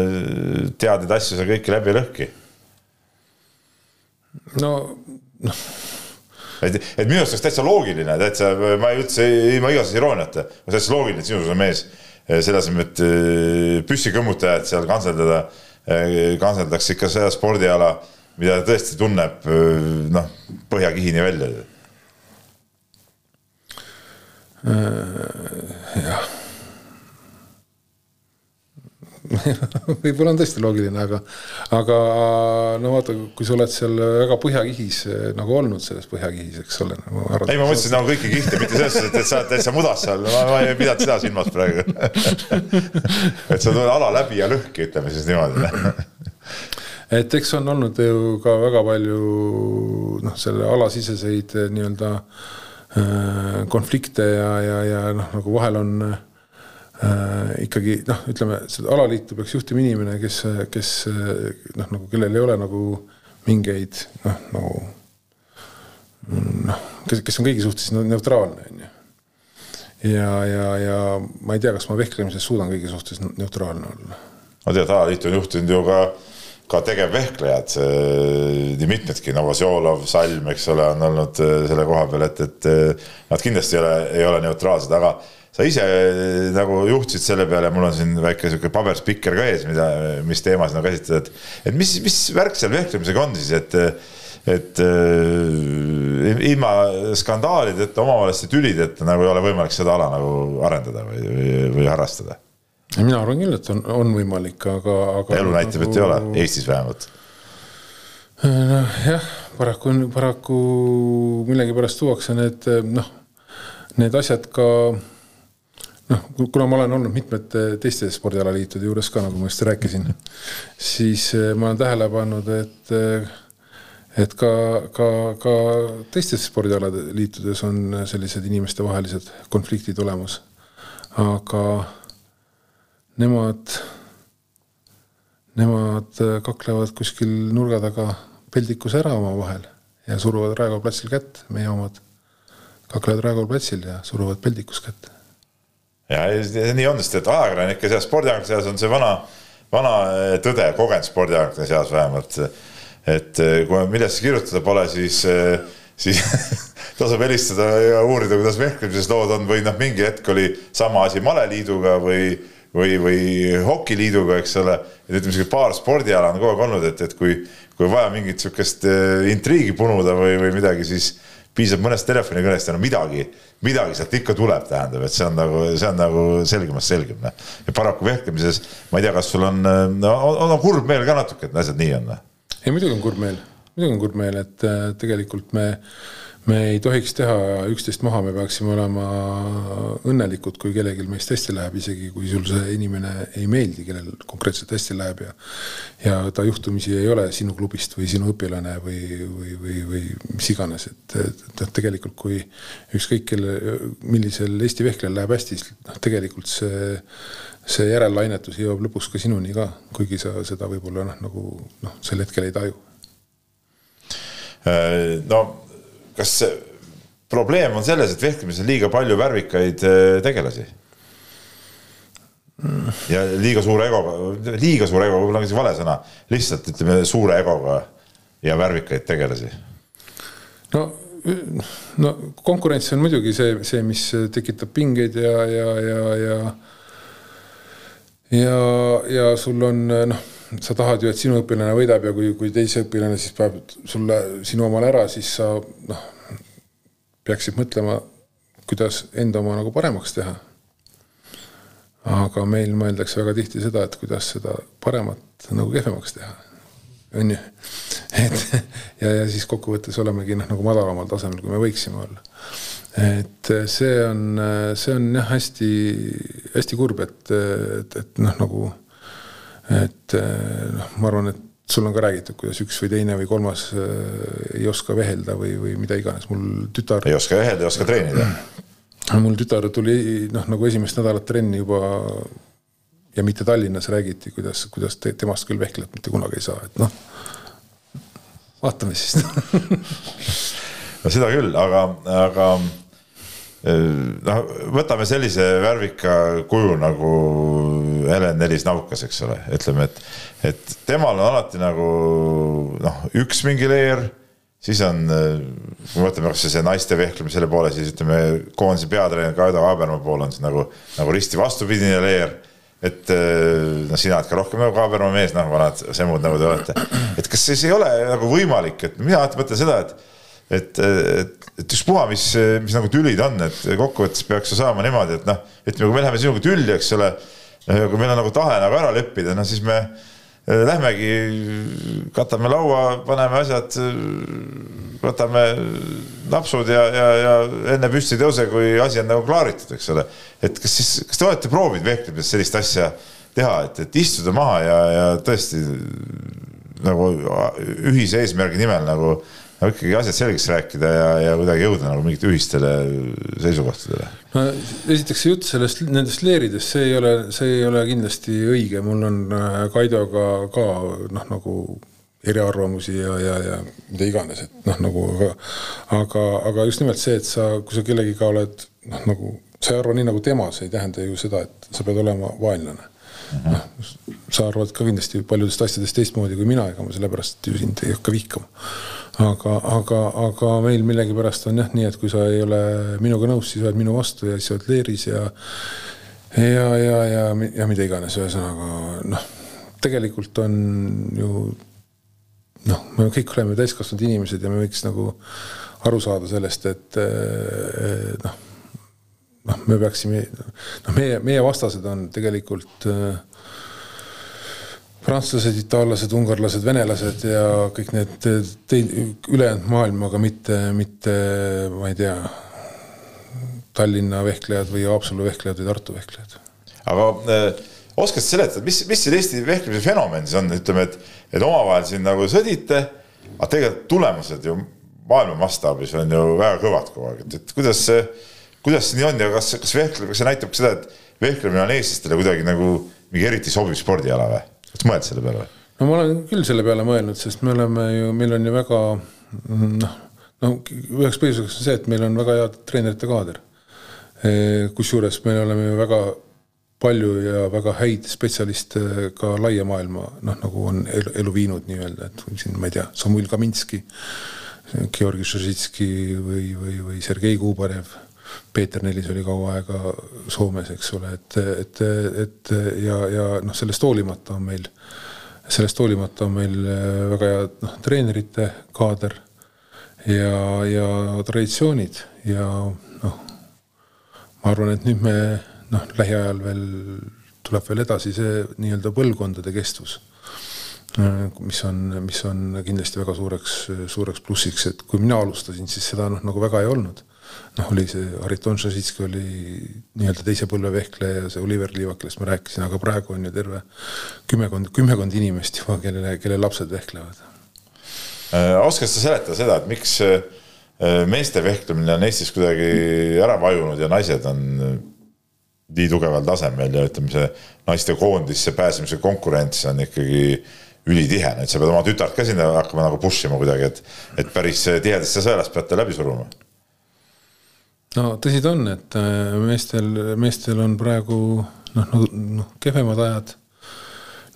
tead neid asju sa kõiki läbi lõhki. no noh et, et minu arust oleks täitsa loogiline, täitsa, ma ei üldse ilma igasuguse irooniata, täitsa loogiline, et sinusugune mees eh, selle asemel, et eh, püssikõmmutajat seal kantseldada, eh, kantseldaks ikka seda spordiala, mida ta tõesti tunneb noh, põhjakihini välja. jah (laughs) võib-olla on tõesti loogiline, aga, aga no vaata, kui sa oled seal väga põhjakihis nagu olnud selles põhjakihis, eks ole nagu. ei, ma mõtlesin nagu kõiki kihte, mitte selles suhtes, et sa oled täitsa mudas seal, ma ei pidanud seda silmas praegu (laughs) et sa tuled ala läbi ja lõhki, ütleme siis niimoodi (laughs) et eks on olnud ju ka väga palju noh, selle alasiseseid nii-öelda äh, konflikte ja, ja, ja noh, nagu vahel on ikkagi noh, ütleme seda alaliitu peaks juhtima inimene, kes, kes noh, nagu kellel ei ole nagu mingeid noh, nagu noh, kes, kes on kõigi suhtes neutraalne, on ju. ja, ja, ja ma ei tea, kas ma vehklemises suudan kõigi suhtes neutraalne olla. no tead, alaliitu on juhtinud ju ka ka tegevvehklejad, nii mitmedki, Novosjolov, Salm, eks ole, on olnud äh, selle koha peal, et, et äh, nad kindlasti ei ole, ei ole neutraalsed, aga sa ise eh, nagu juhtisid selle peale, mul on siin väike sihuke paberspikker ka ees, mida, mis teema sina käsitled, et, et mis, mis värk seal vehklemisega on siis, et, et äh, ilma skandaalideta, omavaheliste tülideta nagu ei ole võimalik seda ala nagu arendada või, või, või harrastada? mina arvan küll, et on, on võimalik, aga, aga. elu näitab nagu..., et ei ole, Eestis vähemalt noh jah, paraku, paraku millegipärast tuuakse need noh, need asjad ka noh, kuna ma olen olnud mitmete teiste spordialaliitude juures ka, nagu ma just rääkisin, siis eh, ma olen tähele pannud, et eh, et ka, ka, ka teistes spordialade liitudes on sellised inimestevahelised konfliktid olemas. aga nemad, nemad kaklevad kuskil nurga taga peldikus ära omavahel ja suruvad Raekoja platsil kätt, meie omad kaklevad Raekoja platsil ja suruvad peldikus kätt ja nii on, sest et ajakirjanike seas, spordiajakirjanike seas on see vana, vana eh, tõde, kogenud spordiajakirjanike seas vähemalt. et eh, kui millestki kirjutada pole, siis, eh, siis (laughs) tasub helistada ja uurida, kuidas vehklemises lood on või noh, mingi hetk oli sama asi maleliiduga või, või, või hokiliiduga, eks ole. et ütleme, sihuke paar spordiala on kogu aeg olnud, et, et kui, kui vaja mingit sihukest intriigi punuda või, või midagi, siis piisab mõnest telefonikõnest ja no midagi, midagi sealt ikka tuleb, tähendab, et see on nagu, see on nagu selgemast selgem. Noh. ja paraku vehklemises, ma ei tea, kas sul on, no on, on kurb meel ka natuke, et asjad nii on? Noh. ei, muidugi on kurb meel, muidugi on kurb meel, et äh, tegelikult me me ei tohiks teha üksteist maha, me peaksime olema õnnelikud, kui kellelgi meist hästi läheb, isegi kui sul see inimene ei meeldi, kellel konkreetselt hästi läheb ja ja ta juhtumisi ei ole sinu klubist või sinu õpilane või, või, või, või mis iganes, et, et noh, tegelikult kui ükskõik kelle, millisel Eesti vehklejal läheb hästi, siis noh, tegelikult see see järellainetus jõuab lõpuks ka sinuni ka, kuigi sa seda võib-olla noh, nagu noh, sel hetkel ei taju. Äh, no kas probleem on selles, et vehklemises on liiga palju värvikaid äh, tegelasi? ja liiga suure egoga, liiga suure egoga, võib-olla on isegi vale sõna, lihtsalt ütleme suure egoga ja värvikaid tegelasi. no, no konkurents on muidugi see, see, mis tekitab pingeid ja, ja, ja, ja ja, ja sul on noh, sa tahad ju, et sinu õpilane võidab ja kui, kui teise õpilane siis paneb sulle sinu omale ära, siis sa noh, peaksid mõtlema kuidas enda oma nagu paremaks teha. aga meil mõeldakse väga tihti seda, et kuidas seda paremat nagu kehvemaks teha. on ju, et ja, ja siis kokkuvõttes olemegi noh, nagu madalamal tasemel, kui me võiksime olla. et see on, see on jah, hästi-hästi kurb, et, et, et noh, nagu et noh, ma arvan, et sul on ka räägitud, kuidas üks või teine või kolmas äh, ei oska vehelda või, või mida iganes, mul tütar. ei oska vehelda, ei oska treenida. (clears throat) mul tütar tuli noh, nagu esimest nädalat trenni juba ja mitte Tallinnas räägiti, kuidas, kuidas te, temast küll vehklejat mitte kunagi ei saa, et noh. vaatame siis (laughs) no seda küll, aga, aga noh, võtame sellise värvika kuju nagu Helen Nelis Naukas, eks ole, ütleme, et, et temal on alati nagu noh, üks mingi leer, siis on, kui me võtame või see naiste vehklemise selle poole, siis ütleme, koondise peatreener Kaido Aabermaa pool on see nagu, nagu risti vastupidine leer et noh, sina oled ka rohkem nagu Kaabermaa mees, noh, vanad semmud nagu te olete. et kas siis ei ole nagu võimalik, et mina alati mõtlen seda, et et, et, et ükspuha, mis, mis nagu tülid on, et kokkuvõttes peaks ju saama niimoodi, et noh, ütleme, kui me läheme sinuga tülli, eks ole. Kui meil on nagu tahe nagu ära leppida, no siis me eh, lähmegi, katame laua, paneme asjad, võtame napsud ja, ja, ja enne püsti tõuse, kui asi on nagu klaaritud, eks ole. et kas siis, kas te olete proovinud vehklemises sellist asja teha, et, et istuda maha ja, ja tõesti nagu ühise eesmärgi nimel nagu no ikkagi asjad selgeks rääkida ja, ja kuidagi jõuda nagu mingite ühistele seisukohtadele. no esiteks see jutt sellest, nendest leeridest, see ei ole, see ei ole kindlasti õige, mul on äh, Kaidoga ka noh, nagu eriarvamusi ja, ja, ja mida iganes, et noh, nagu aga, aga, aga just nimelt see, et sa, kui sa kellegiga oled noh, nagu sa ei arva nii nagu tema, see ei tähenda ju seda, et sa pead olema vaenlane noh, sa arvad ka kindlasti paljudest asjadest teistmoodi kui mina, ega ma sellepärast ju sind ei hakka vihkama. Aga, aga, aga meil millegipärast on jah nii, et kui sa ei ole minuga nõus, siis oled minu vastu ja siis oled leeris ja ja, ja, ja, ja mida iganes, ühesõnaga noh, tegelikult on ju noh, me kõik oleme täiskasvanud inimesed ja me võiks nagu aru saada sellest, et noh noh, me peaksime, noh, meie, meie vastased on tegelikult äh, prantslased, itaallased, ungarlased, venelased ja kõik need teid, ülejäänud maailm, aga mitte, mitte ma ei tea, Tallinna vehklejad või Haapsalu vehklejad või Tartu vehklejad. aga äh, oskad seletada, mis, mis see Eesti vehklemise fenomen siis on, ütleme, et, et omavahel siin nagu sõdite, aga tegelikult tulemused ju maailma mastaabis on ju väga kõvad kogu aeg, et, et kuidas see kuidas see nii on ja kas, kas vehklemine, kas see näitab ka seda, et vehklemine on eestlastele kuidagi nagu mingi eriti sobiv spordiala või? Oled sa mõelnud selle peale või? no ma olen küll selle peale mõelnud, sest me oleme ju, meil on ju väga noh, no üheks põhjuseks on see, et meil on väga hea treenerite kaader. E, kusjuures me oleme ju väga palju ja väga häid spetsialiste ka laia maailma, noh, nagu on elu, elu viinud nii-öelda, et siin ma ei tea, Samuil Kaminski, Georgi Šežitski või, või, või Sergei Kubarev Peeter Nelis oli kaua aega Soomes, eks ole, et, et, et ja, ja noh, sellest hoolimata on meil, sellest hoolimata on meil väga hea noh, treenerite kaader ja, ja traditsioonid ja noh, ma arvan, et nüüd me noh, lähiajal veel tuleb veel edasi see nii-öelda põlvkondade kestvus mis on, mis on kindlasti väga suureks, suureks plussiks, et kui mina alustasin, siis seda noh, nagu väga ei olnud noh, oli see Hariton Šašitski oli nii-öelda teise põlve vehkleja ja see Oliver Liivak, kellest ma rääkisin, aga praegu on ju terve kümmekond, kümmekond inimest juba, kellele, kelle lapsed vehklevad. Äh, oskad sa seletada seda, et miks äh, meeste vehklemine on Eestis kuidagi ära vajunud ja naised on äh, nii tugeval tasemel ja ütleme, see naiste koondisse pääsemise konkurents on ikkagi ülitihe, et sa pead oma tütart ka sinna hakkama nagu push ima kuidagi, et, et päris tihedasse sõelast peate läbi suruma no tõsi ta on, et äh, meestel, meestel on praegu noh, noh, noh kehvemad ajad.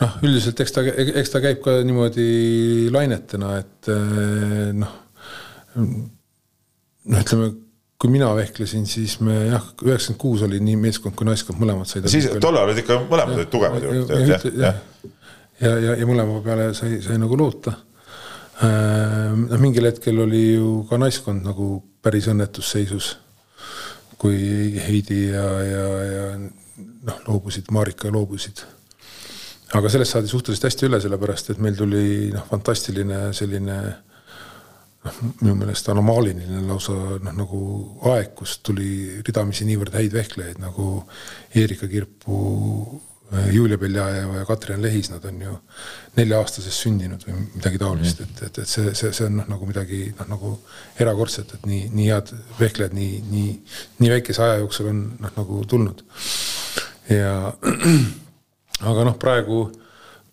noh, üldiselt eks ta, eks ta käib ka niimoodi lainetena, et äh, noh, noh, ütleme kui mina vehklesin, siis me jah, üheksakümmend kuus oli nii meeskond kui naiskond, mõlemad said. siis tollal olid ikka mõlemad olid tugevad ju. ja, ja, ja, ja, ja, ja mõlema peale sai, sai nagu loota. Noh, mingil hetkel oli ju ka naiskond nagu päris õnnetusseisus kui Heidi ja, ja, ja noh, loobusid, Marika loobusid. aga sellest saadi suhteliselt hästi üle, sellepärast et meil tuli noh, fantastiline selline noh, minu meelest anomaaliline lausa noh, nagu aeg, kus tuli ridamisi niivõrd häid vehklejaid nagu Erika Kirpu, Julia Beljajeva ja Katrin Lehis, nad on ju nelja-aastasest sündinud või midagi taolist, et, et, et see, see, see on noh, nagu midagi noh, nagu erakordset, et nii, nii head vehklejad nii, nii, nii väikese aja jooksul on noh, nagu tulnud. ja (clears throat) aga noh, praegu,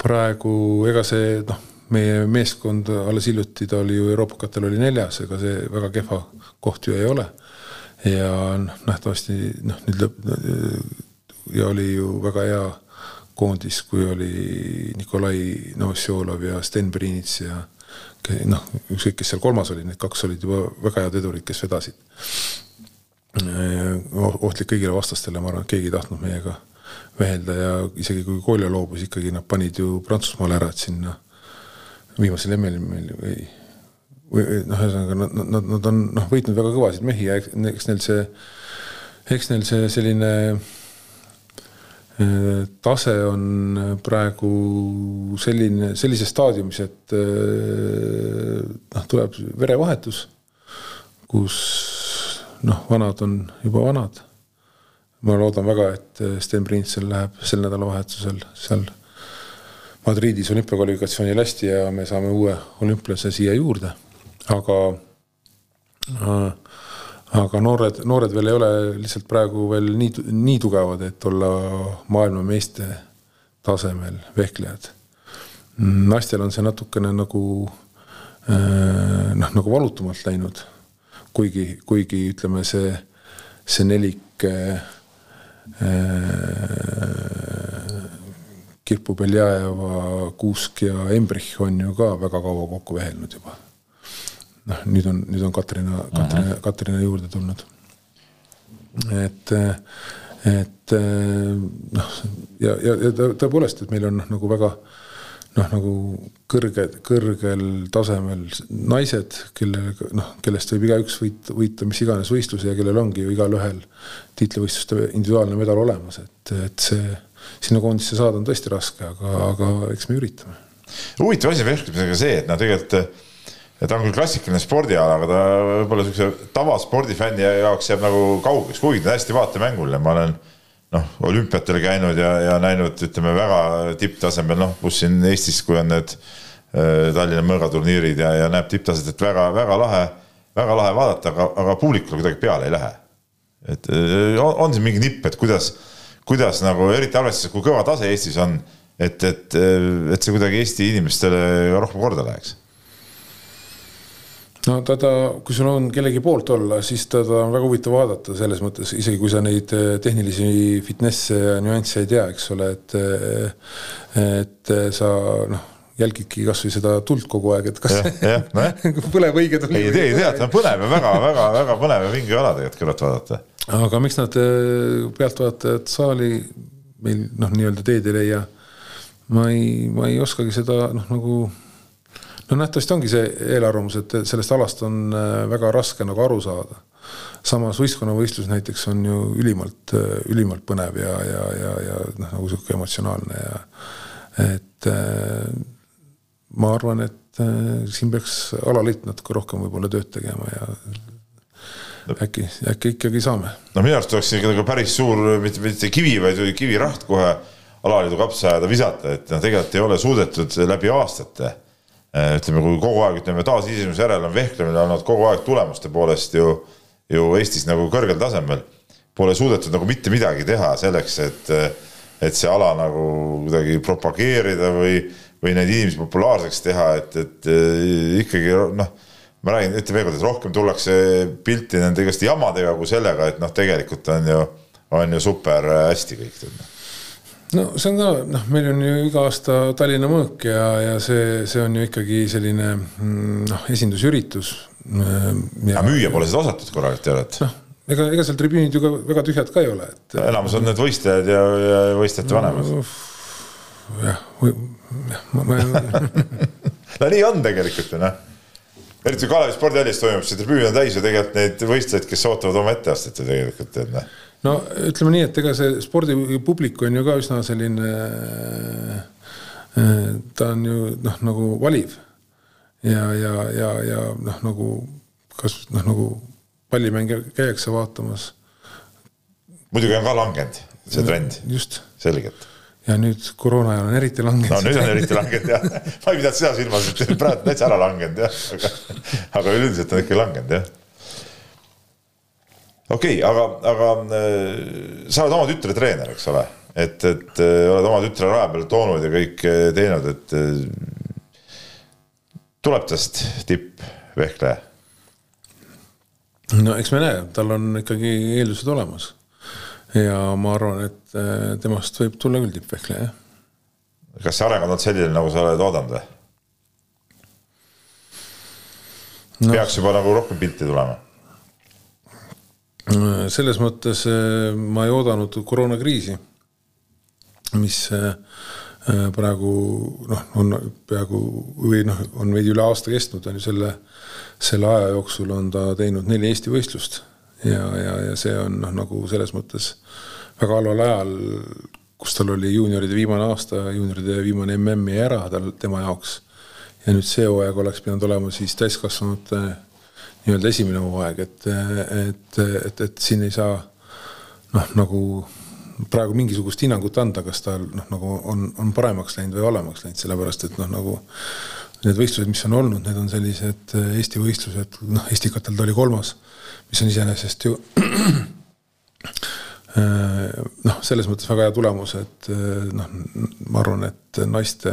praegu ega see noh meie meeskond alles hiljuti, ta oli ju euroopakatel oli neljas, ega see väga kehva koht ju ei ole. ja noh, nähtavasti noh, nüüd lõpp ja oli ju väga hea koondis, kui oli Nikolai Novosjolov ja Sten Brinits ja noh, ükskõik, kes seal kolmas oli, need kaks olid juba väga head vedurid, kes vedasid. ohtlik kõigile vastastele, ma arvan, et keegi ei tahtnud meiega vehelda ja isegi kui Kolja loobus, ikkagi nad panid ju Prantsusmaale ära, et sinna viimasel MM-il meil või, või noh, ühesõnaga nad, nad, nad on noh, võitnud väga kõvasid mehi ja eks neil see, eks neil see selline tase on praegu selline, sellises staadiumis, et äh, noh, tuleb verevahetus, kus noh, vanad on juba vanad. ma loodan väga, et Sten Printsel läheb sel nädalavahetusel seal Madridis olümpiakvalifikatsioonil hästi ja me saame uue olümpialase siia juurde, aga äh, aga noored, noored veel ei ole lihtsalt praegu veel nii, nii tugevad, et olla maailmameeste tasemel vehklejad. naistel on see natukene nagu äh, noh, nagu valutumalt läinud. kuigi, kuigi ütleme, see, see nelik äh, Kirpu Beljajeva, Kuusk ja Embrich on ju ka väga kaua kokku vehelnud juba. Noh, nüüd on, nüüd on Katrina, Katrina, mhm. Katrina juurde tulnud. et, et noh, ja, ja, ja tõepoolest, et meil on noh, nagu väga noh, nagu kõrge, kõrgel tasemel naised, kellel noh, kellest võib igaüks võita, võita mis iganes võistluse ja kellel ongi ju igalühel tiitlivõistluste individuaalne medal olemas, et, et see sinna koondisse saada on tõesti raske, aga, aga eks me üritame. huvitav asi vehklemisega see, et noh, tegelikult ta on küll klassikaline spordiala, aga ta võib-olla niisuguse tavaspordifänni jaoks jääb nagu kaugeks, kuigi ta on hästi vaatemängul ja ma olen noh, olümpiatel käinud ja, ja näinud, ütleme väga tipptasemel, noh, kus siin Eestis, kui on need äh, Tallinna mõõgaturniirid ja, ja näeb tipptaset, et väga-väga lahe, väga lahe vaadata, aga, aga publikule kuidagi peale ei lähe. et äh, on, on siin mingi nipp, et kuidas kuidas nagu eriti arvestades, kui kõva tase Eestis on, et, et, et see kuidagi Eesti inimestele rohkem korda läheks? No teda, kui sul on kellegi poolt olla, siis teda on väga huvitav vaadata selles mõttes, isegi kui sa neid eh, tehnilisi fitness'e ja nüansse ei tea, eks ole, et eh, et sa noh, jälgidki kasvõi seda tuld kogu aeg, et kas ja, ja, põleb õige tuli. ei, ei tea, ta on põnev ja väga-väga-väga põnev ja vinge ala tegelikult kõrvalt vaadata aga miks nad pealtvaatajad saali meil noh, nii-öelda teed ei leia? ma ei, ma ei oskagi seda noh, nagu no nähtavasti ongi see eelarvamus, et sellest alast on äh, väga raske nagu aru saada. samas võistkonnavõistlus näiteks on ju ülimalt, äh, ülimalt põnev ja, ja, ja, ja noh, nagu sihuke emotsionaalne ja et ma arvan, et siin peaks alaliit natuke rohkem võib-olla tööd tegema ja äkki, äkki ikkagi saame. no minu arust oleks ikka nagu päris suur, mitte, mitte kivi, vaid kiviraht kohe alaliidu kapsaaeda visata, et noh, tegelikult ei ole suudetud läbi aastate. Eh, ütleme, kui kogu aeg ütleme taasiseseisvumise järel on vehklemine olnud kogu aeg tulemuste poolest ju, ju Eestis nagu kõrgel tasemel. Pole suudetud nagu mitte midagi teha selleks, et, et see ala nagu kuidagi propageerida või, või neid inimesi populaarseks teha, et, et ikkagi noh ma räägin, ütlen veel kord, et rohkem tullakse pilti nende igaste jamadega kui sellega, et noh, tegelikult on ju, on ju super hästi kõik. No see on ka, noh, meil on ju iga aasta Tallinna mõõk ja, ja see, see on ju ikkagi selline mm, noh, esindusüritus. aga müüa pole seda osatud korralikult, ei ole, et? noh, ega, ega seal tribüünid ju ka väga tühjad ka ei ole, et. enamus on need võistlejad ja, ja võistlejate vanemad. jah, või jah, ma, ma (laughs) no nii on tegelikult ju noh eriti Kalevi spordihallis toimub, see tribüün on täis ju tegelikult neid võistlejaid, kes ootavad oma etteastet ju tegelikult, tead noh. No ütleme nii, et ega see spordipublik on ju ka üsna selline, ta on ju noh, nagu valiv. ja, ja, ja, ja noh, nagu kas noh, nagu pallimänge käiakse vaatamas. muidugi on ka langenud see trend. selgelt ja nüüd koroona ajal on eriti langenud. no nüüd on eriti langenud jah, ma ei pidanud seda silmas, et praegu täitsa ära langenud jah, aga, aga üleüldiselt on ikka langenud jah. Okei okay,, aga, aga äh, sa oled oma tütre treener, eks ole, et, et äh, oled oma tütre raja peale toonud ja kõik äh, teinud, et tuleb tast tippvehkleja? no eks me näe, tal on ikkagi eeldused olemas ja ma arvan, et temast võib tulla küll tippvehkleja, jah. kas see areng on olnud selline, nagu sa oled oodanud või no.? peaks juba nagu rohkem pilti tulema? Selles mõttes äh, ma ei oodanud koroonakriisi, mis äh, praegu noh, on peaaegu või noh, on veidi üle aasta kestnud, on ju selle, selle aja jooksul on ta teinud neli Eesti võistlust ja, ja, ja see on noh, nagu selles mõttes väga halval ajal, kus tal oli juunioride viimane aasta, juunioride viimane MM jäi ära tal, tema jaoks. ja nüüd see hooaeg oleks pidanud olema siis täiskasvanute nii-öelda esimene hooaeg, et, et, et, et siin ei saa noh, nagu praegu mingisugust hinnangut anda, kas tal noh, nagu on, on paremaks läinud või halvemaks läinud, sellepärast et noh, nagu need võistlused, mis on olnud, need on sellised Eesti võistlused, noh, Eesti katel ta oli kolmas mis on iseenesest ju (clears throat) noh, selles mõttes väga hea tulemus, et noh, ma arvan, et naiste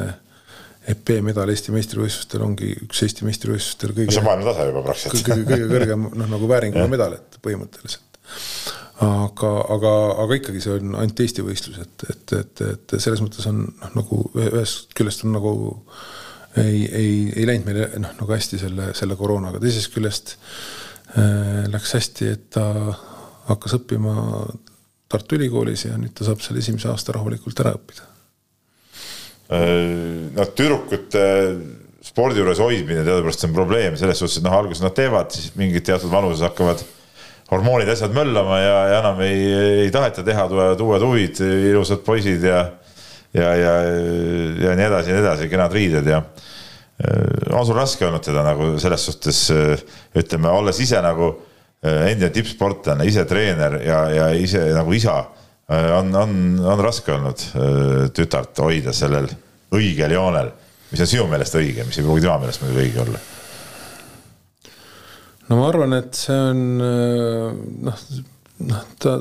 EP medal Eesti meistrivõistlustel ongi üks Eesti meistrivõistlustel kõige. see on maailma tase juba praktiliselt. kõige, kõige kõrgem noh, nagu vääringuga medal, et põhimõtteliselt. aga, aga, aga ikkagi see on ainult Eesti võistlus, et, et, et, et selles mõttes on noh, nagu ühest küljest on nagu ei, ei, ei läinud meile noh, nagu hästi selle, selle koroonaga, teisest küljest Äh, läks hästi, et ta hakkas õppima Tartu Ülikoolis ja nüüd ta saab seal esimese aasta rahulikult ära õppida. Äh, no tüdrukute spordi juures hoidmine teadupärast on probleem selles suhtes, et noh, alguses nad teevad, siis mingid teatud vanuses hakkavad hormoonid, asjad möllama ja, ja enam ei, ei taheta teha, tulevad uued huvid, ilusad poisid ja ja, ja, ja nii edasi ja nii edasi, kenad riided ja Äh, on sul raske olnud teda nagu selles suhtes äh, ütleme, olles ise nagu endine tippsportlane, ise treener ja, ja ise nagu isa, on, on, on raske olnud tütart hoida sellel õigel joonel, mis on sinu meelest õige, mis ei pruugi tema meelest muidugi õige olla? no ma arvan, et see on noh, noh, ta,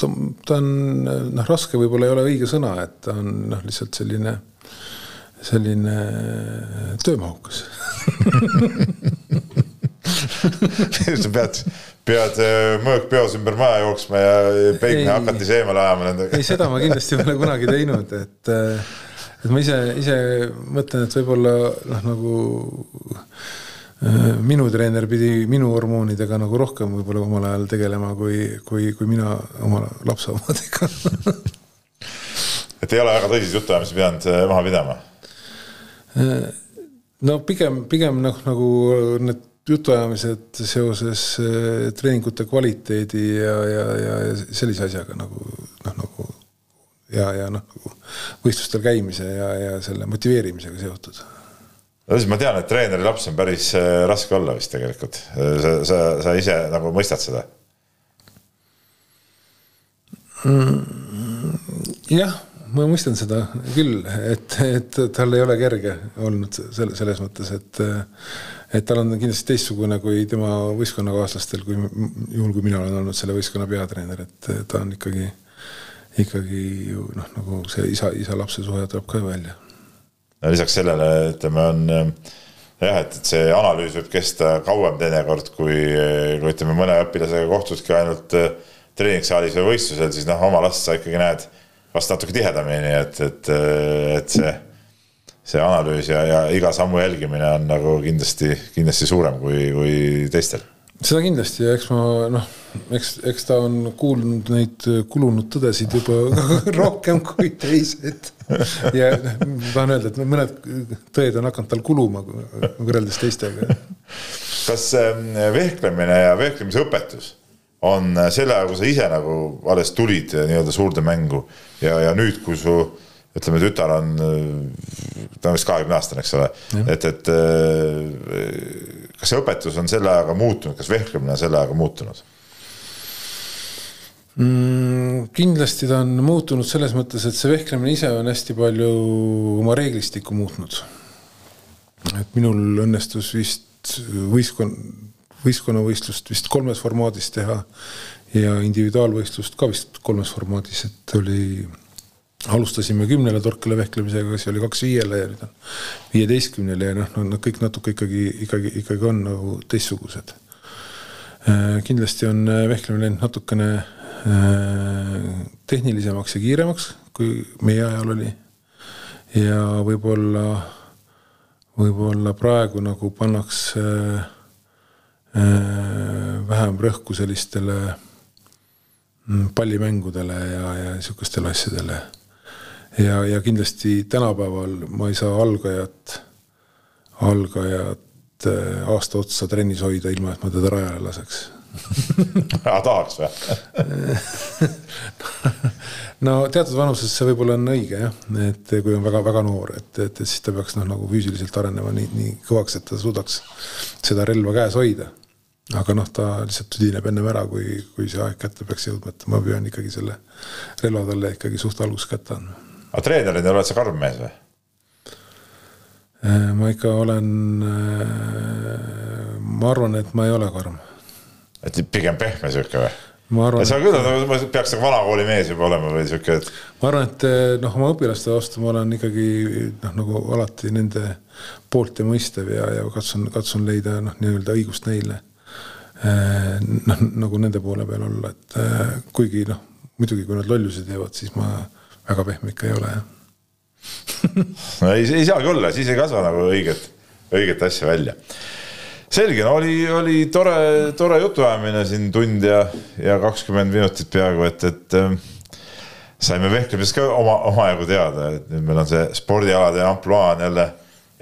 ta, ta on noh, raske võib-olla ei ole õige sõna, et ta on noh, lihtsalt selline selline töömahukas (laughs) pead, pead äh, mõõk peos ümber maja jooksma ja peigme hakati seemale ajama nendega. ei, seda ma kindlasti pole kunagi teinud, et, äh, et ma ise, ise mõtlen, et võib-olla noh, nagu äh, minu treener pidi minu hormoonidega nagu rohkem võib-olla omal ajal tegelema, kui, kui, kui mina oma lapse omadega. Et ei ole väga tõsiseid jutuajamisi pidanud maha pidama? No pigem, pigem noh, nagu need jutuajamised seoses eh, treeningute kvaliteedi ja, ja, ja sellise asjaga nagu noh, nagu ja, ja noh, nagu võistlustel käimise ja, ja selle motiveerimisega seotud. no siis ma tean, et treeneri laps on päris eh, raske olla vist tegelikult. sa, sa, sa ise nagu mõistad seda mm,? jah ma mõistan seda küll, et, et tal ei ole kerge olnud selle, selles mõttes, et et tal on kindlasti teistsugune kui tema võistkonnakaaslastel, kui juhul, kui mina olen olnud selle võistkonna peatreener, et ta on ikkagi, ikkagi ju noh, nagu see isa, isa-lapse suhe tuleb ka välja. no lisaks sellele, ütleme, on jah, et, et see analüüs võib kesta kauem teinekord, kui, kui ütleme, mõne õpilasega kohtudki ainult treeningsaalis või võistlusel, siis noh, oma last sa ikkagi näed vast natuke tihedamini, et, et, et see, see analüüs ja, ja iga sammu jälgimine on nagu kindlasti, kindlasti suurem kui, kui teistel. seda kindlasti ja eks ma noh, eks, eks ta on kuulnud neid kulunud tõdesid juba (laughs) rohkem kui teised. ja noh, ma tahan öelda, et mõned tõed on hakanud tal kuluma võrreldes teistega kas ähm, vehklemine ja vehklemise õpetus on selle aja, kui sa ise nagu alles tulid nii-öelda suurde mängu ja, ja nüüd, kui su ütleme, tütar on, ta on vist kahekümne aastane, eks ole, et, et kas see õpetus on selle ajaga muutunud, kas vehklemine on selle ajaga muutunud? mm,? kindlasti ta on muutunud selles mõttes, et see vehklemine ise on hästi palju oma reeglistikku muutnud. et minul õnnestus vist võistkond, võistkonnavõistlust vist kolmes formaadis teha ja individuaalvõistlust ka vist kolmes formaadis, et oli, alustasime kümnele torkele vehklemisega, siis oli kaks viiele ja nüüd on viieteistkümnele ja noh, no kõik natuke ikkagi, ikkagi, ikkagi on nagu teistsugused. Äh, kindlasti on vehklemine läinud natukene Äh, tehnilisemaks ja kiiremaks, kui meie ajal oli. ja võib-olla, võib-olla praegu nagu pannakse äh, vähem rõhku sellistele mm, pallimängudele ja, ja sihukestele asjadele. Ja, ja kindlasti tänapäeval ma ei saa algajat, algajat äh, aasta otsa trennis hoida, ilma et ma teda rajale laseks aga (laughs) tahaks või (laughs) no teatud vanuses see võib-olla on õige jah, et kui on väga-väga noor, et, et, et siis ta peaks noh, nagu füüsiliselt arenema nii, nii kõvaks, et ta suudaks seda relva käes hoida. aga noh, ta lihtsalt tüdineb ennem ära, kui, kui see aeg kätte peaks jõudma, et ma püüan ikkagi selle relva talle ikkagi suht alguses kätte andma. Aga treenerina oled sa karm mees või? Äh, ma ikka olen, äh, ma arvan, et ma ei ole karm et pigem pehme sihuke või? ma arvan. sa küll et... peaks nagu vanakooli mees juba olema või sihuke, et. ma arvan, et eh, noh, oma õpilaste vastu ma olen ikkagi noh, nagu alati nende poolt ja mõistev ja, ja katsun, katsun leida noh, nii-öelda õigust neile. Noh, nagu nende poole peal olla, et kuigi noh, muidugi kui nad lollusi teevad, siis ma väga pehme ikka ei ole jah. (laughs) No ei, ei saagi olla, siis ei kasva nagu õiget, õiget asja välja. Selge, no oli, oli tore, tore jutuajamine siin tund ja, ja kakskümmend minutit peaaegu, et, et äh, saime vehklemisest ka oma, omajagu teada, et nüüd meil on see spordialade ampluaa on jälle,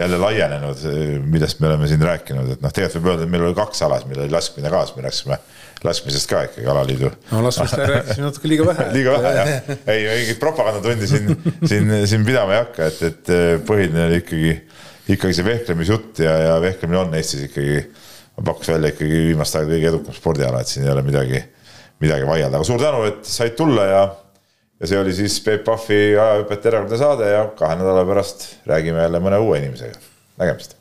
jälle laienenud, millest me oleme siin rääkinud, et noh, tegelikult võib öelda, et meil oli kaks ala, meil oli laskmine ka, siis me rääkisime laskmisest ka ikkagi alaliidu. no laskmist rääkisime natuke liiga vähe (laughs) liiga vähe jah, ei mingit propagandatundi siin, siin, siin pidama ei hakka, et, et põhiline oli ikkagi ikkagi see vehklemisjutt ja, ja vehklemine on Eestis ikkagi, ma pakuks välja ikkagi viimaste aegade kõige edukam spordiala, et siin ei ole midagi, midagi vaielda, aga suur tänu, et said tulla ja ja see oli siis Peep Pahvi ajahüpete erakordne saade ja kahe nädala pärast räägime jälle mõne uue inimesega. nägemist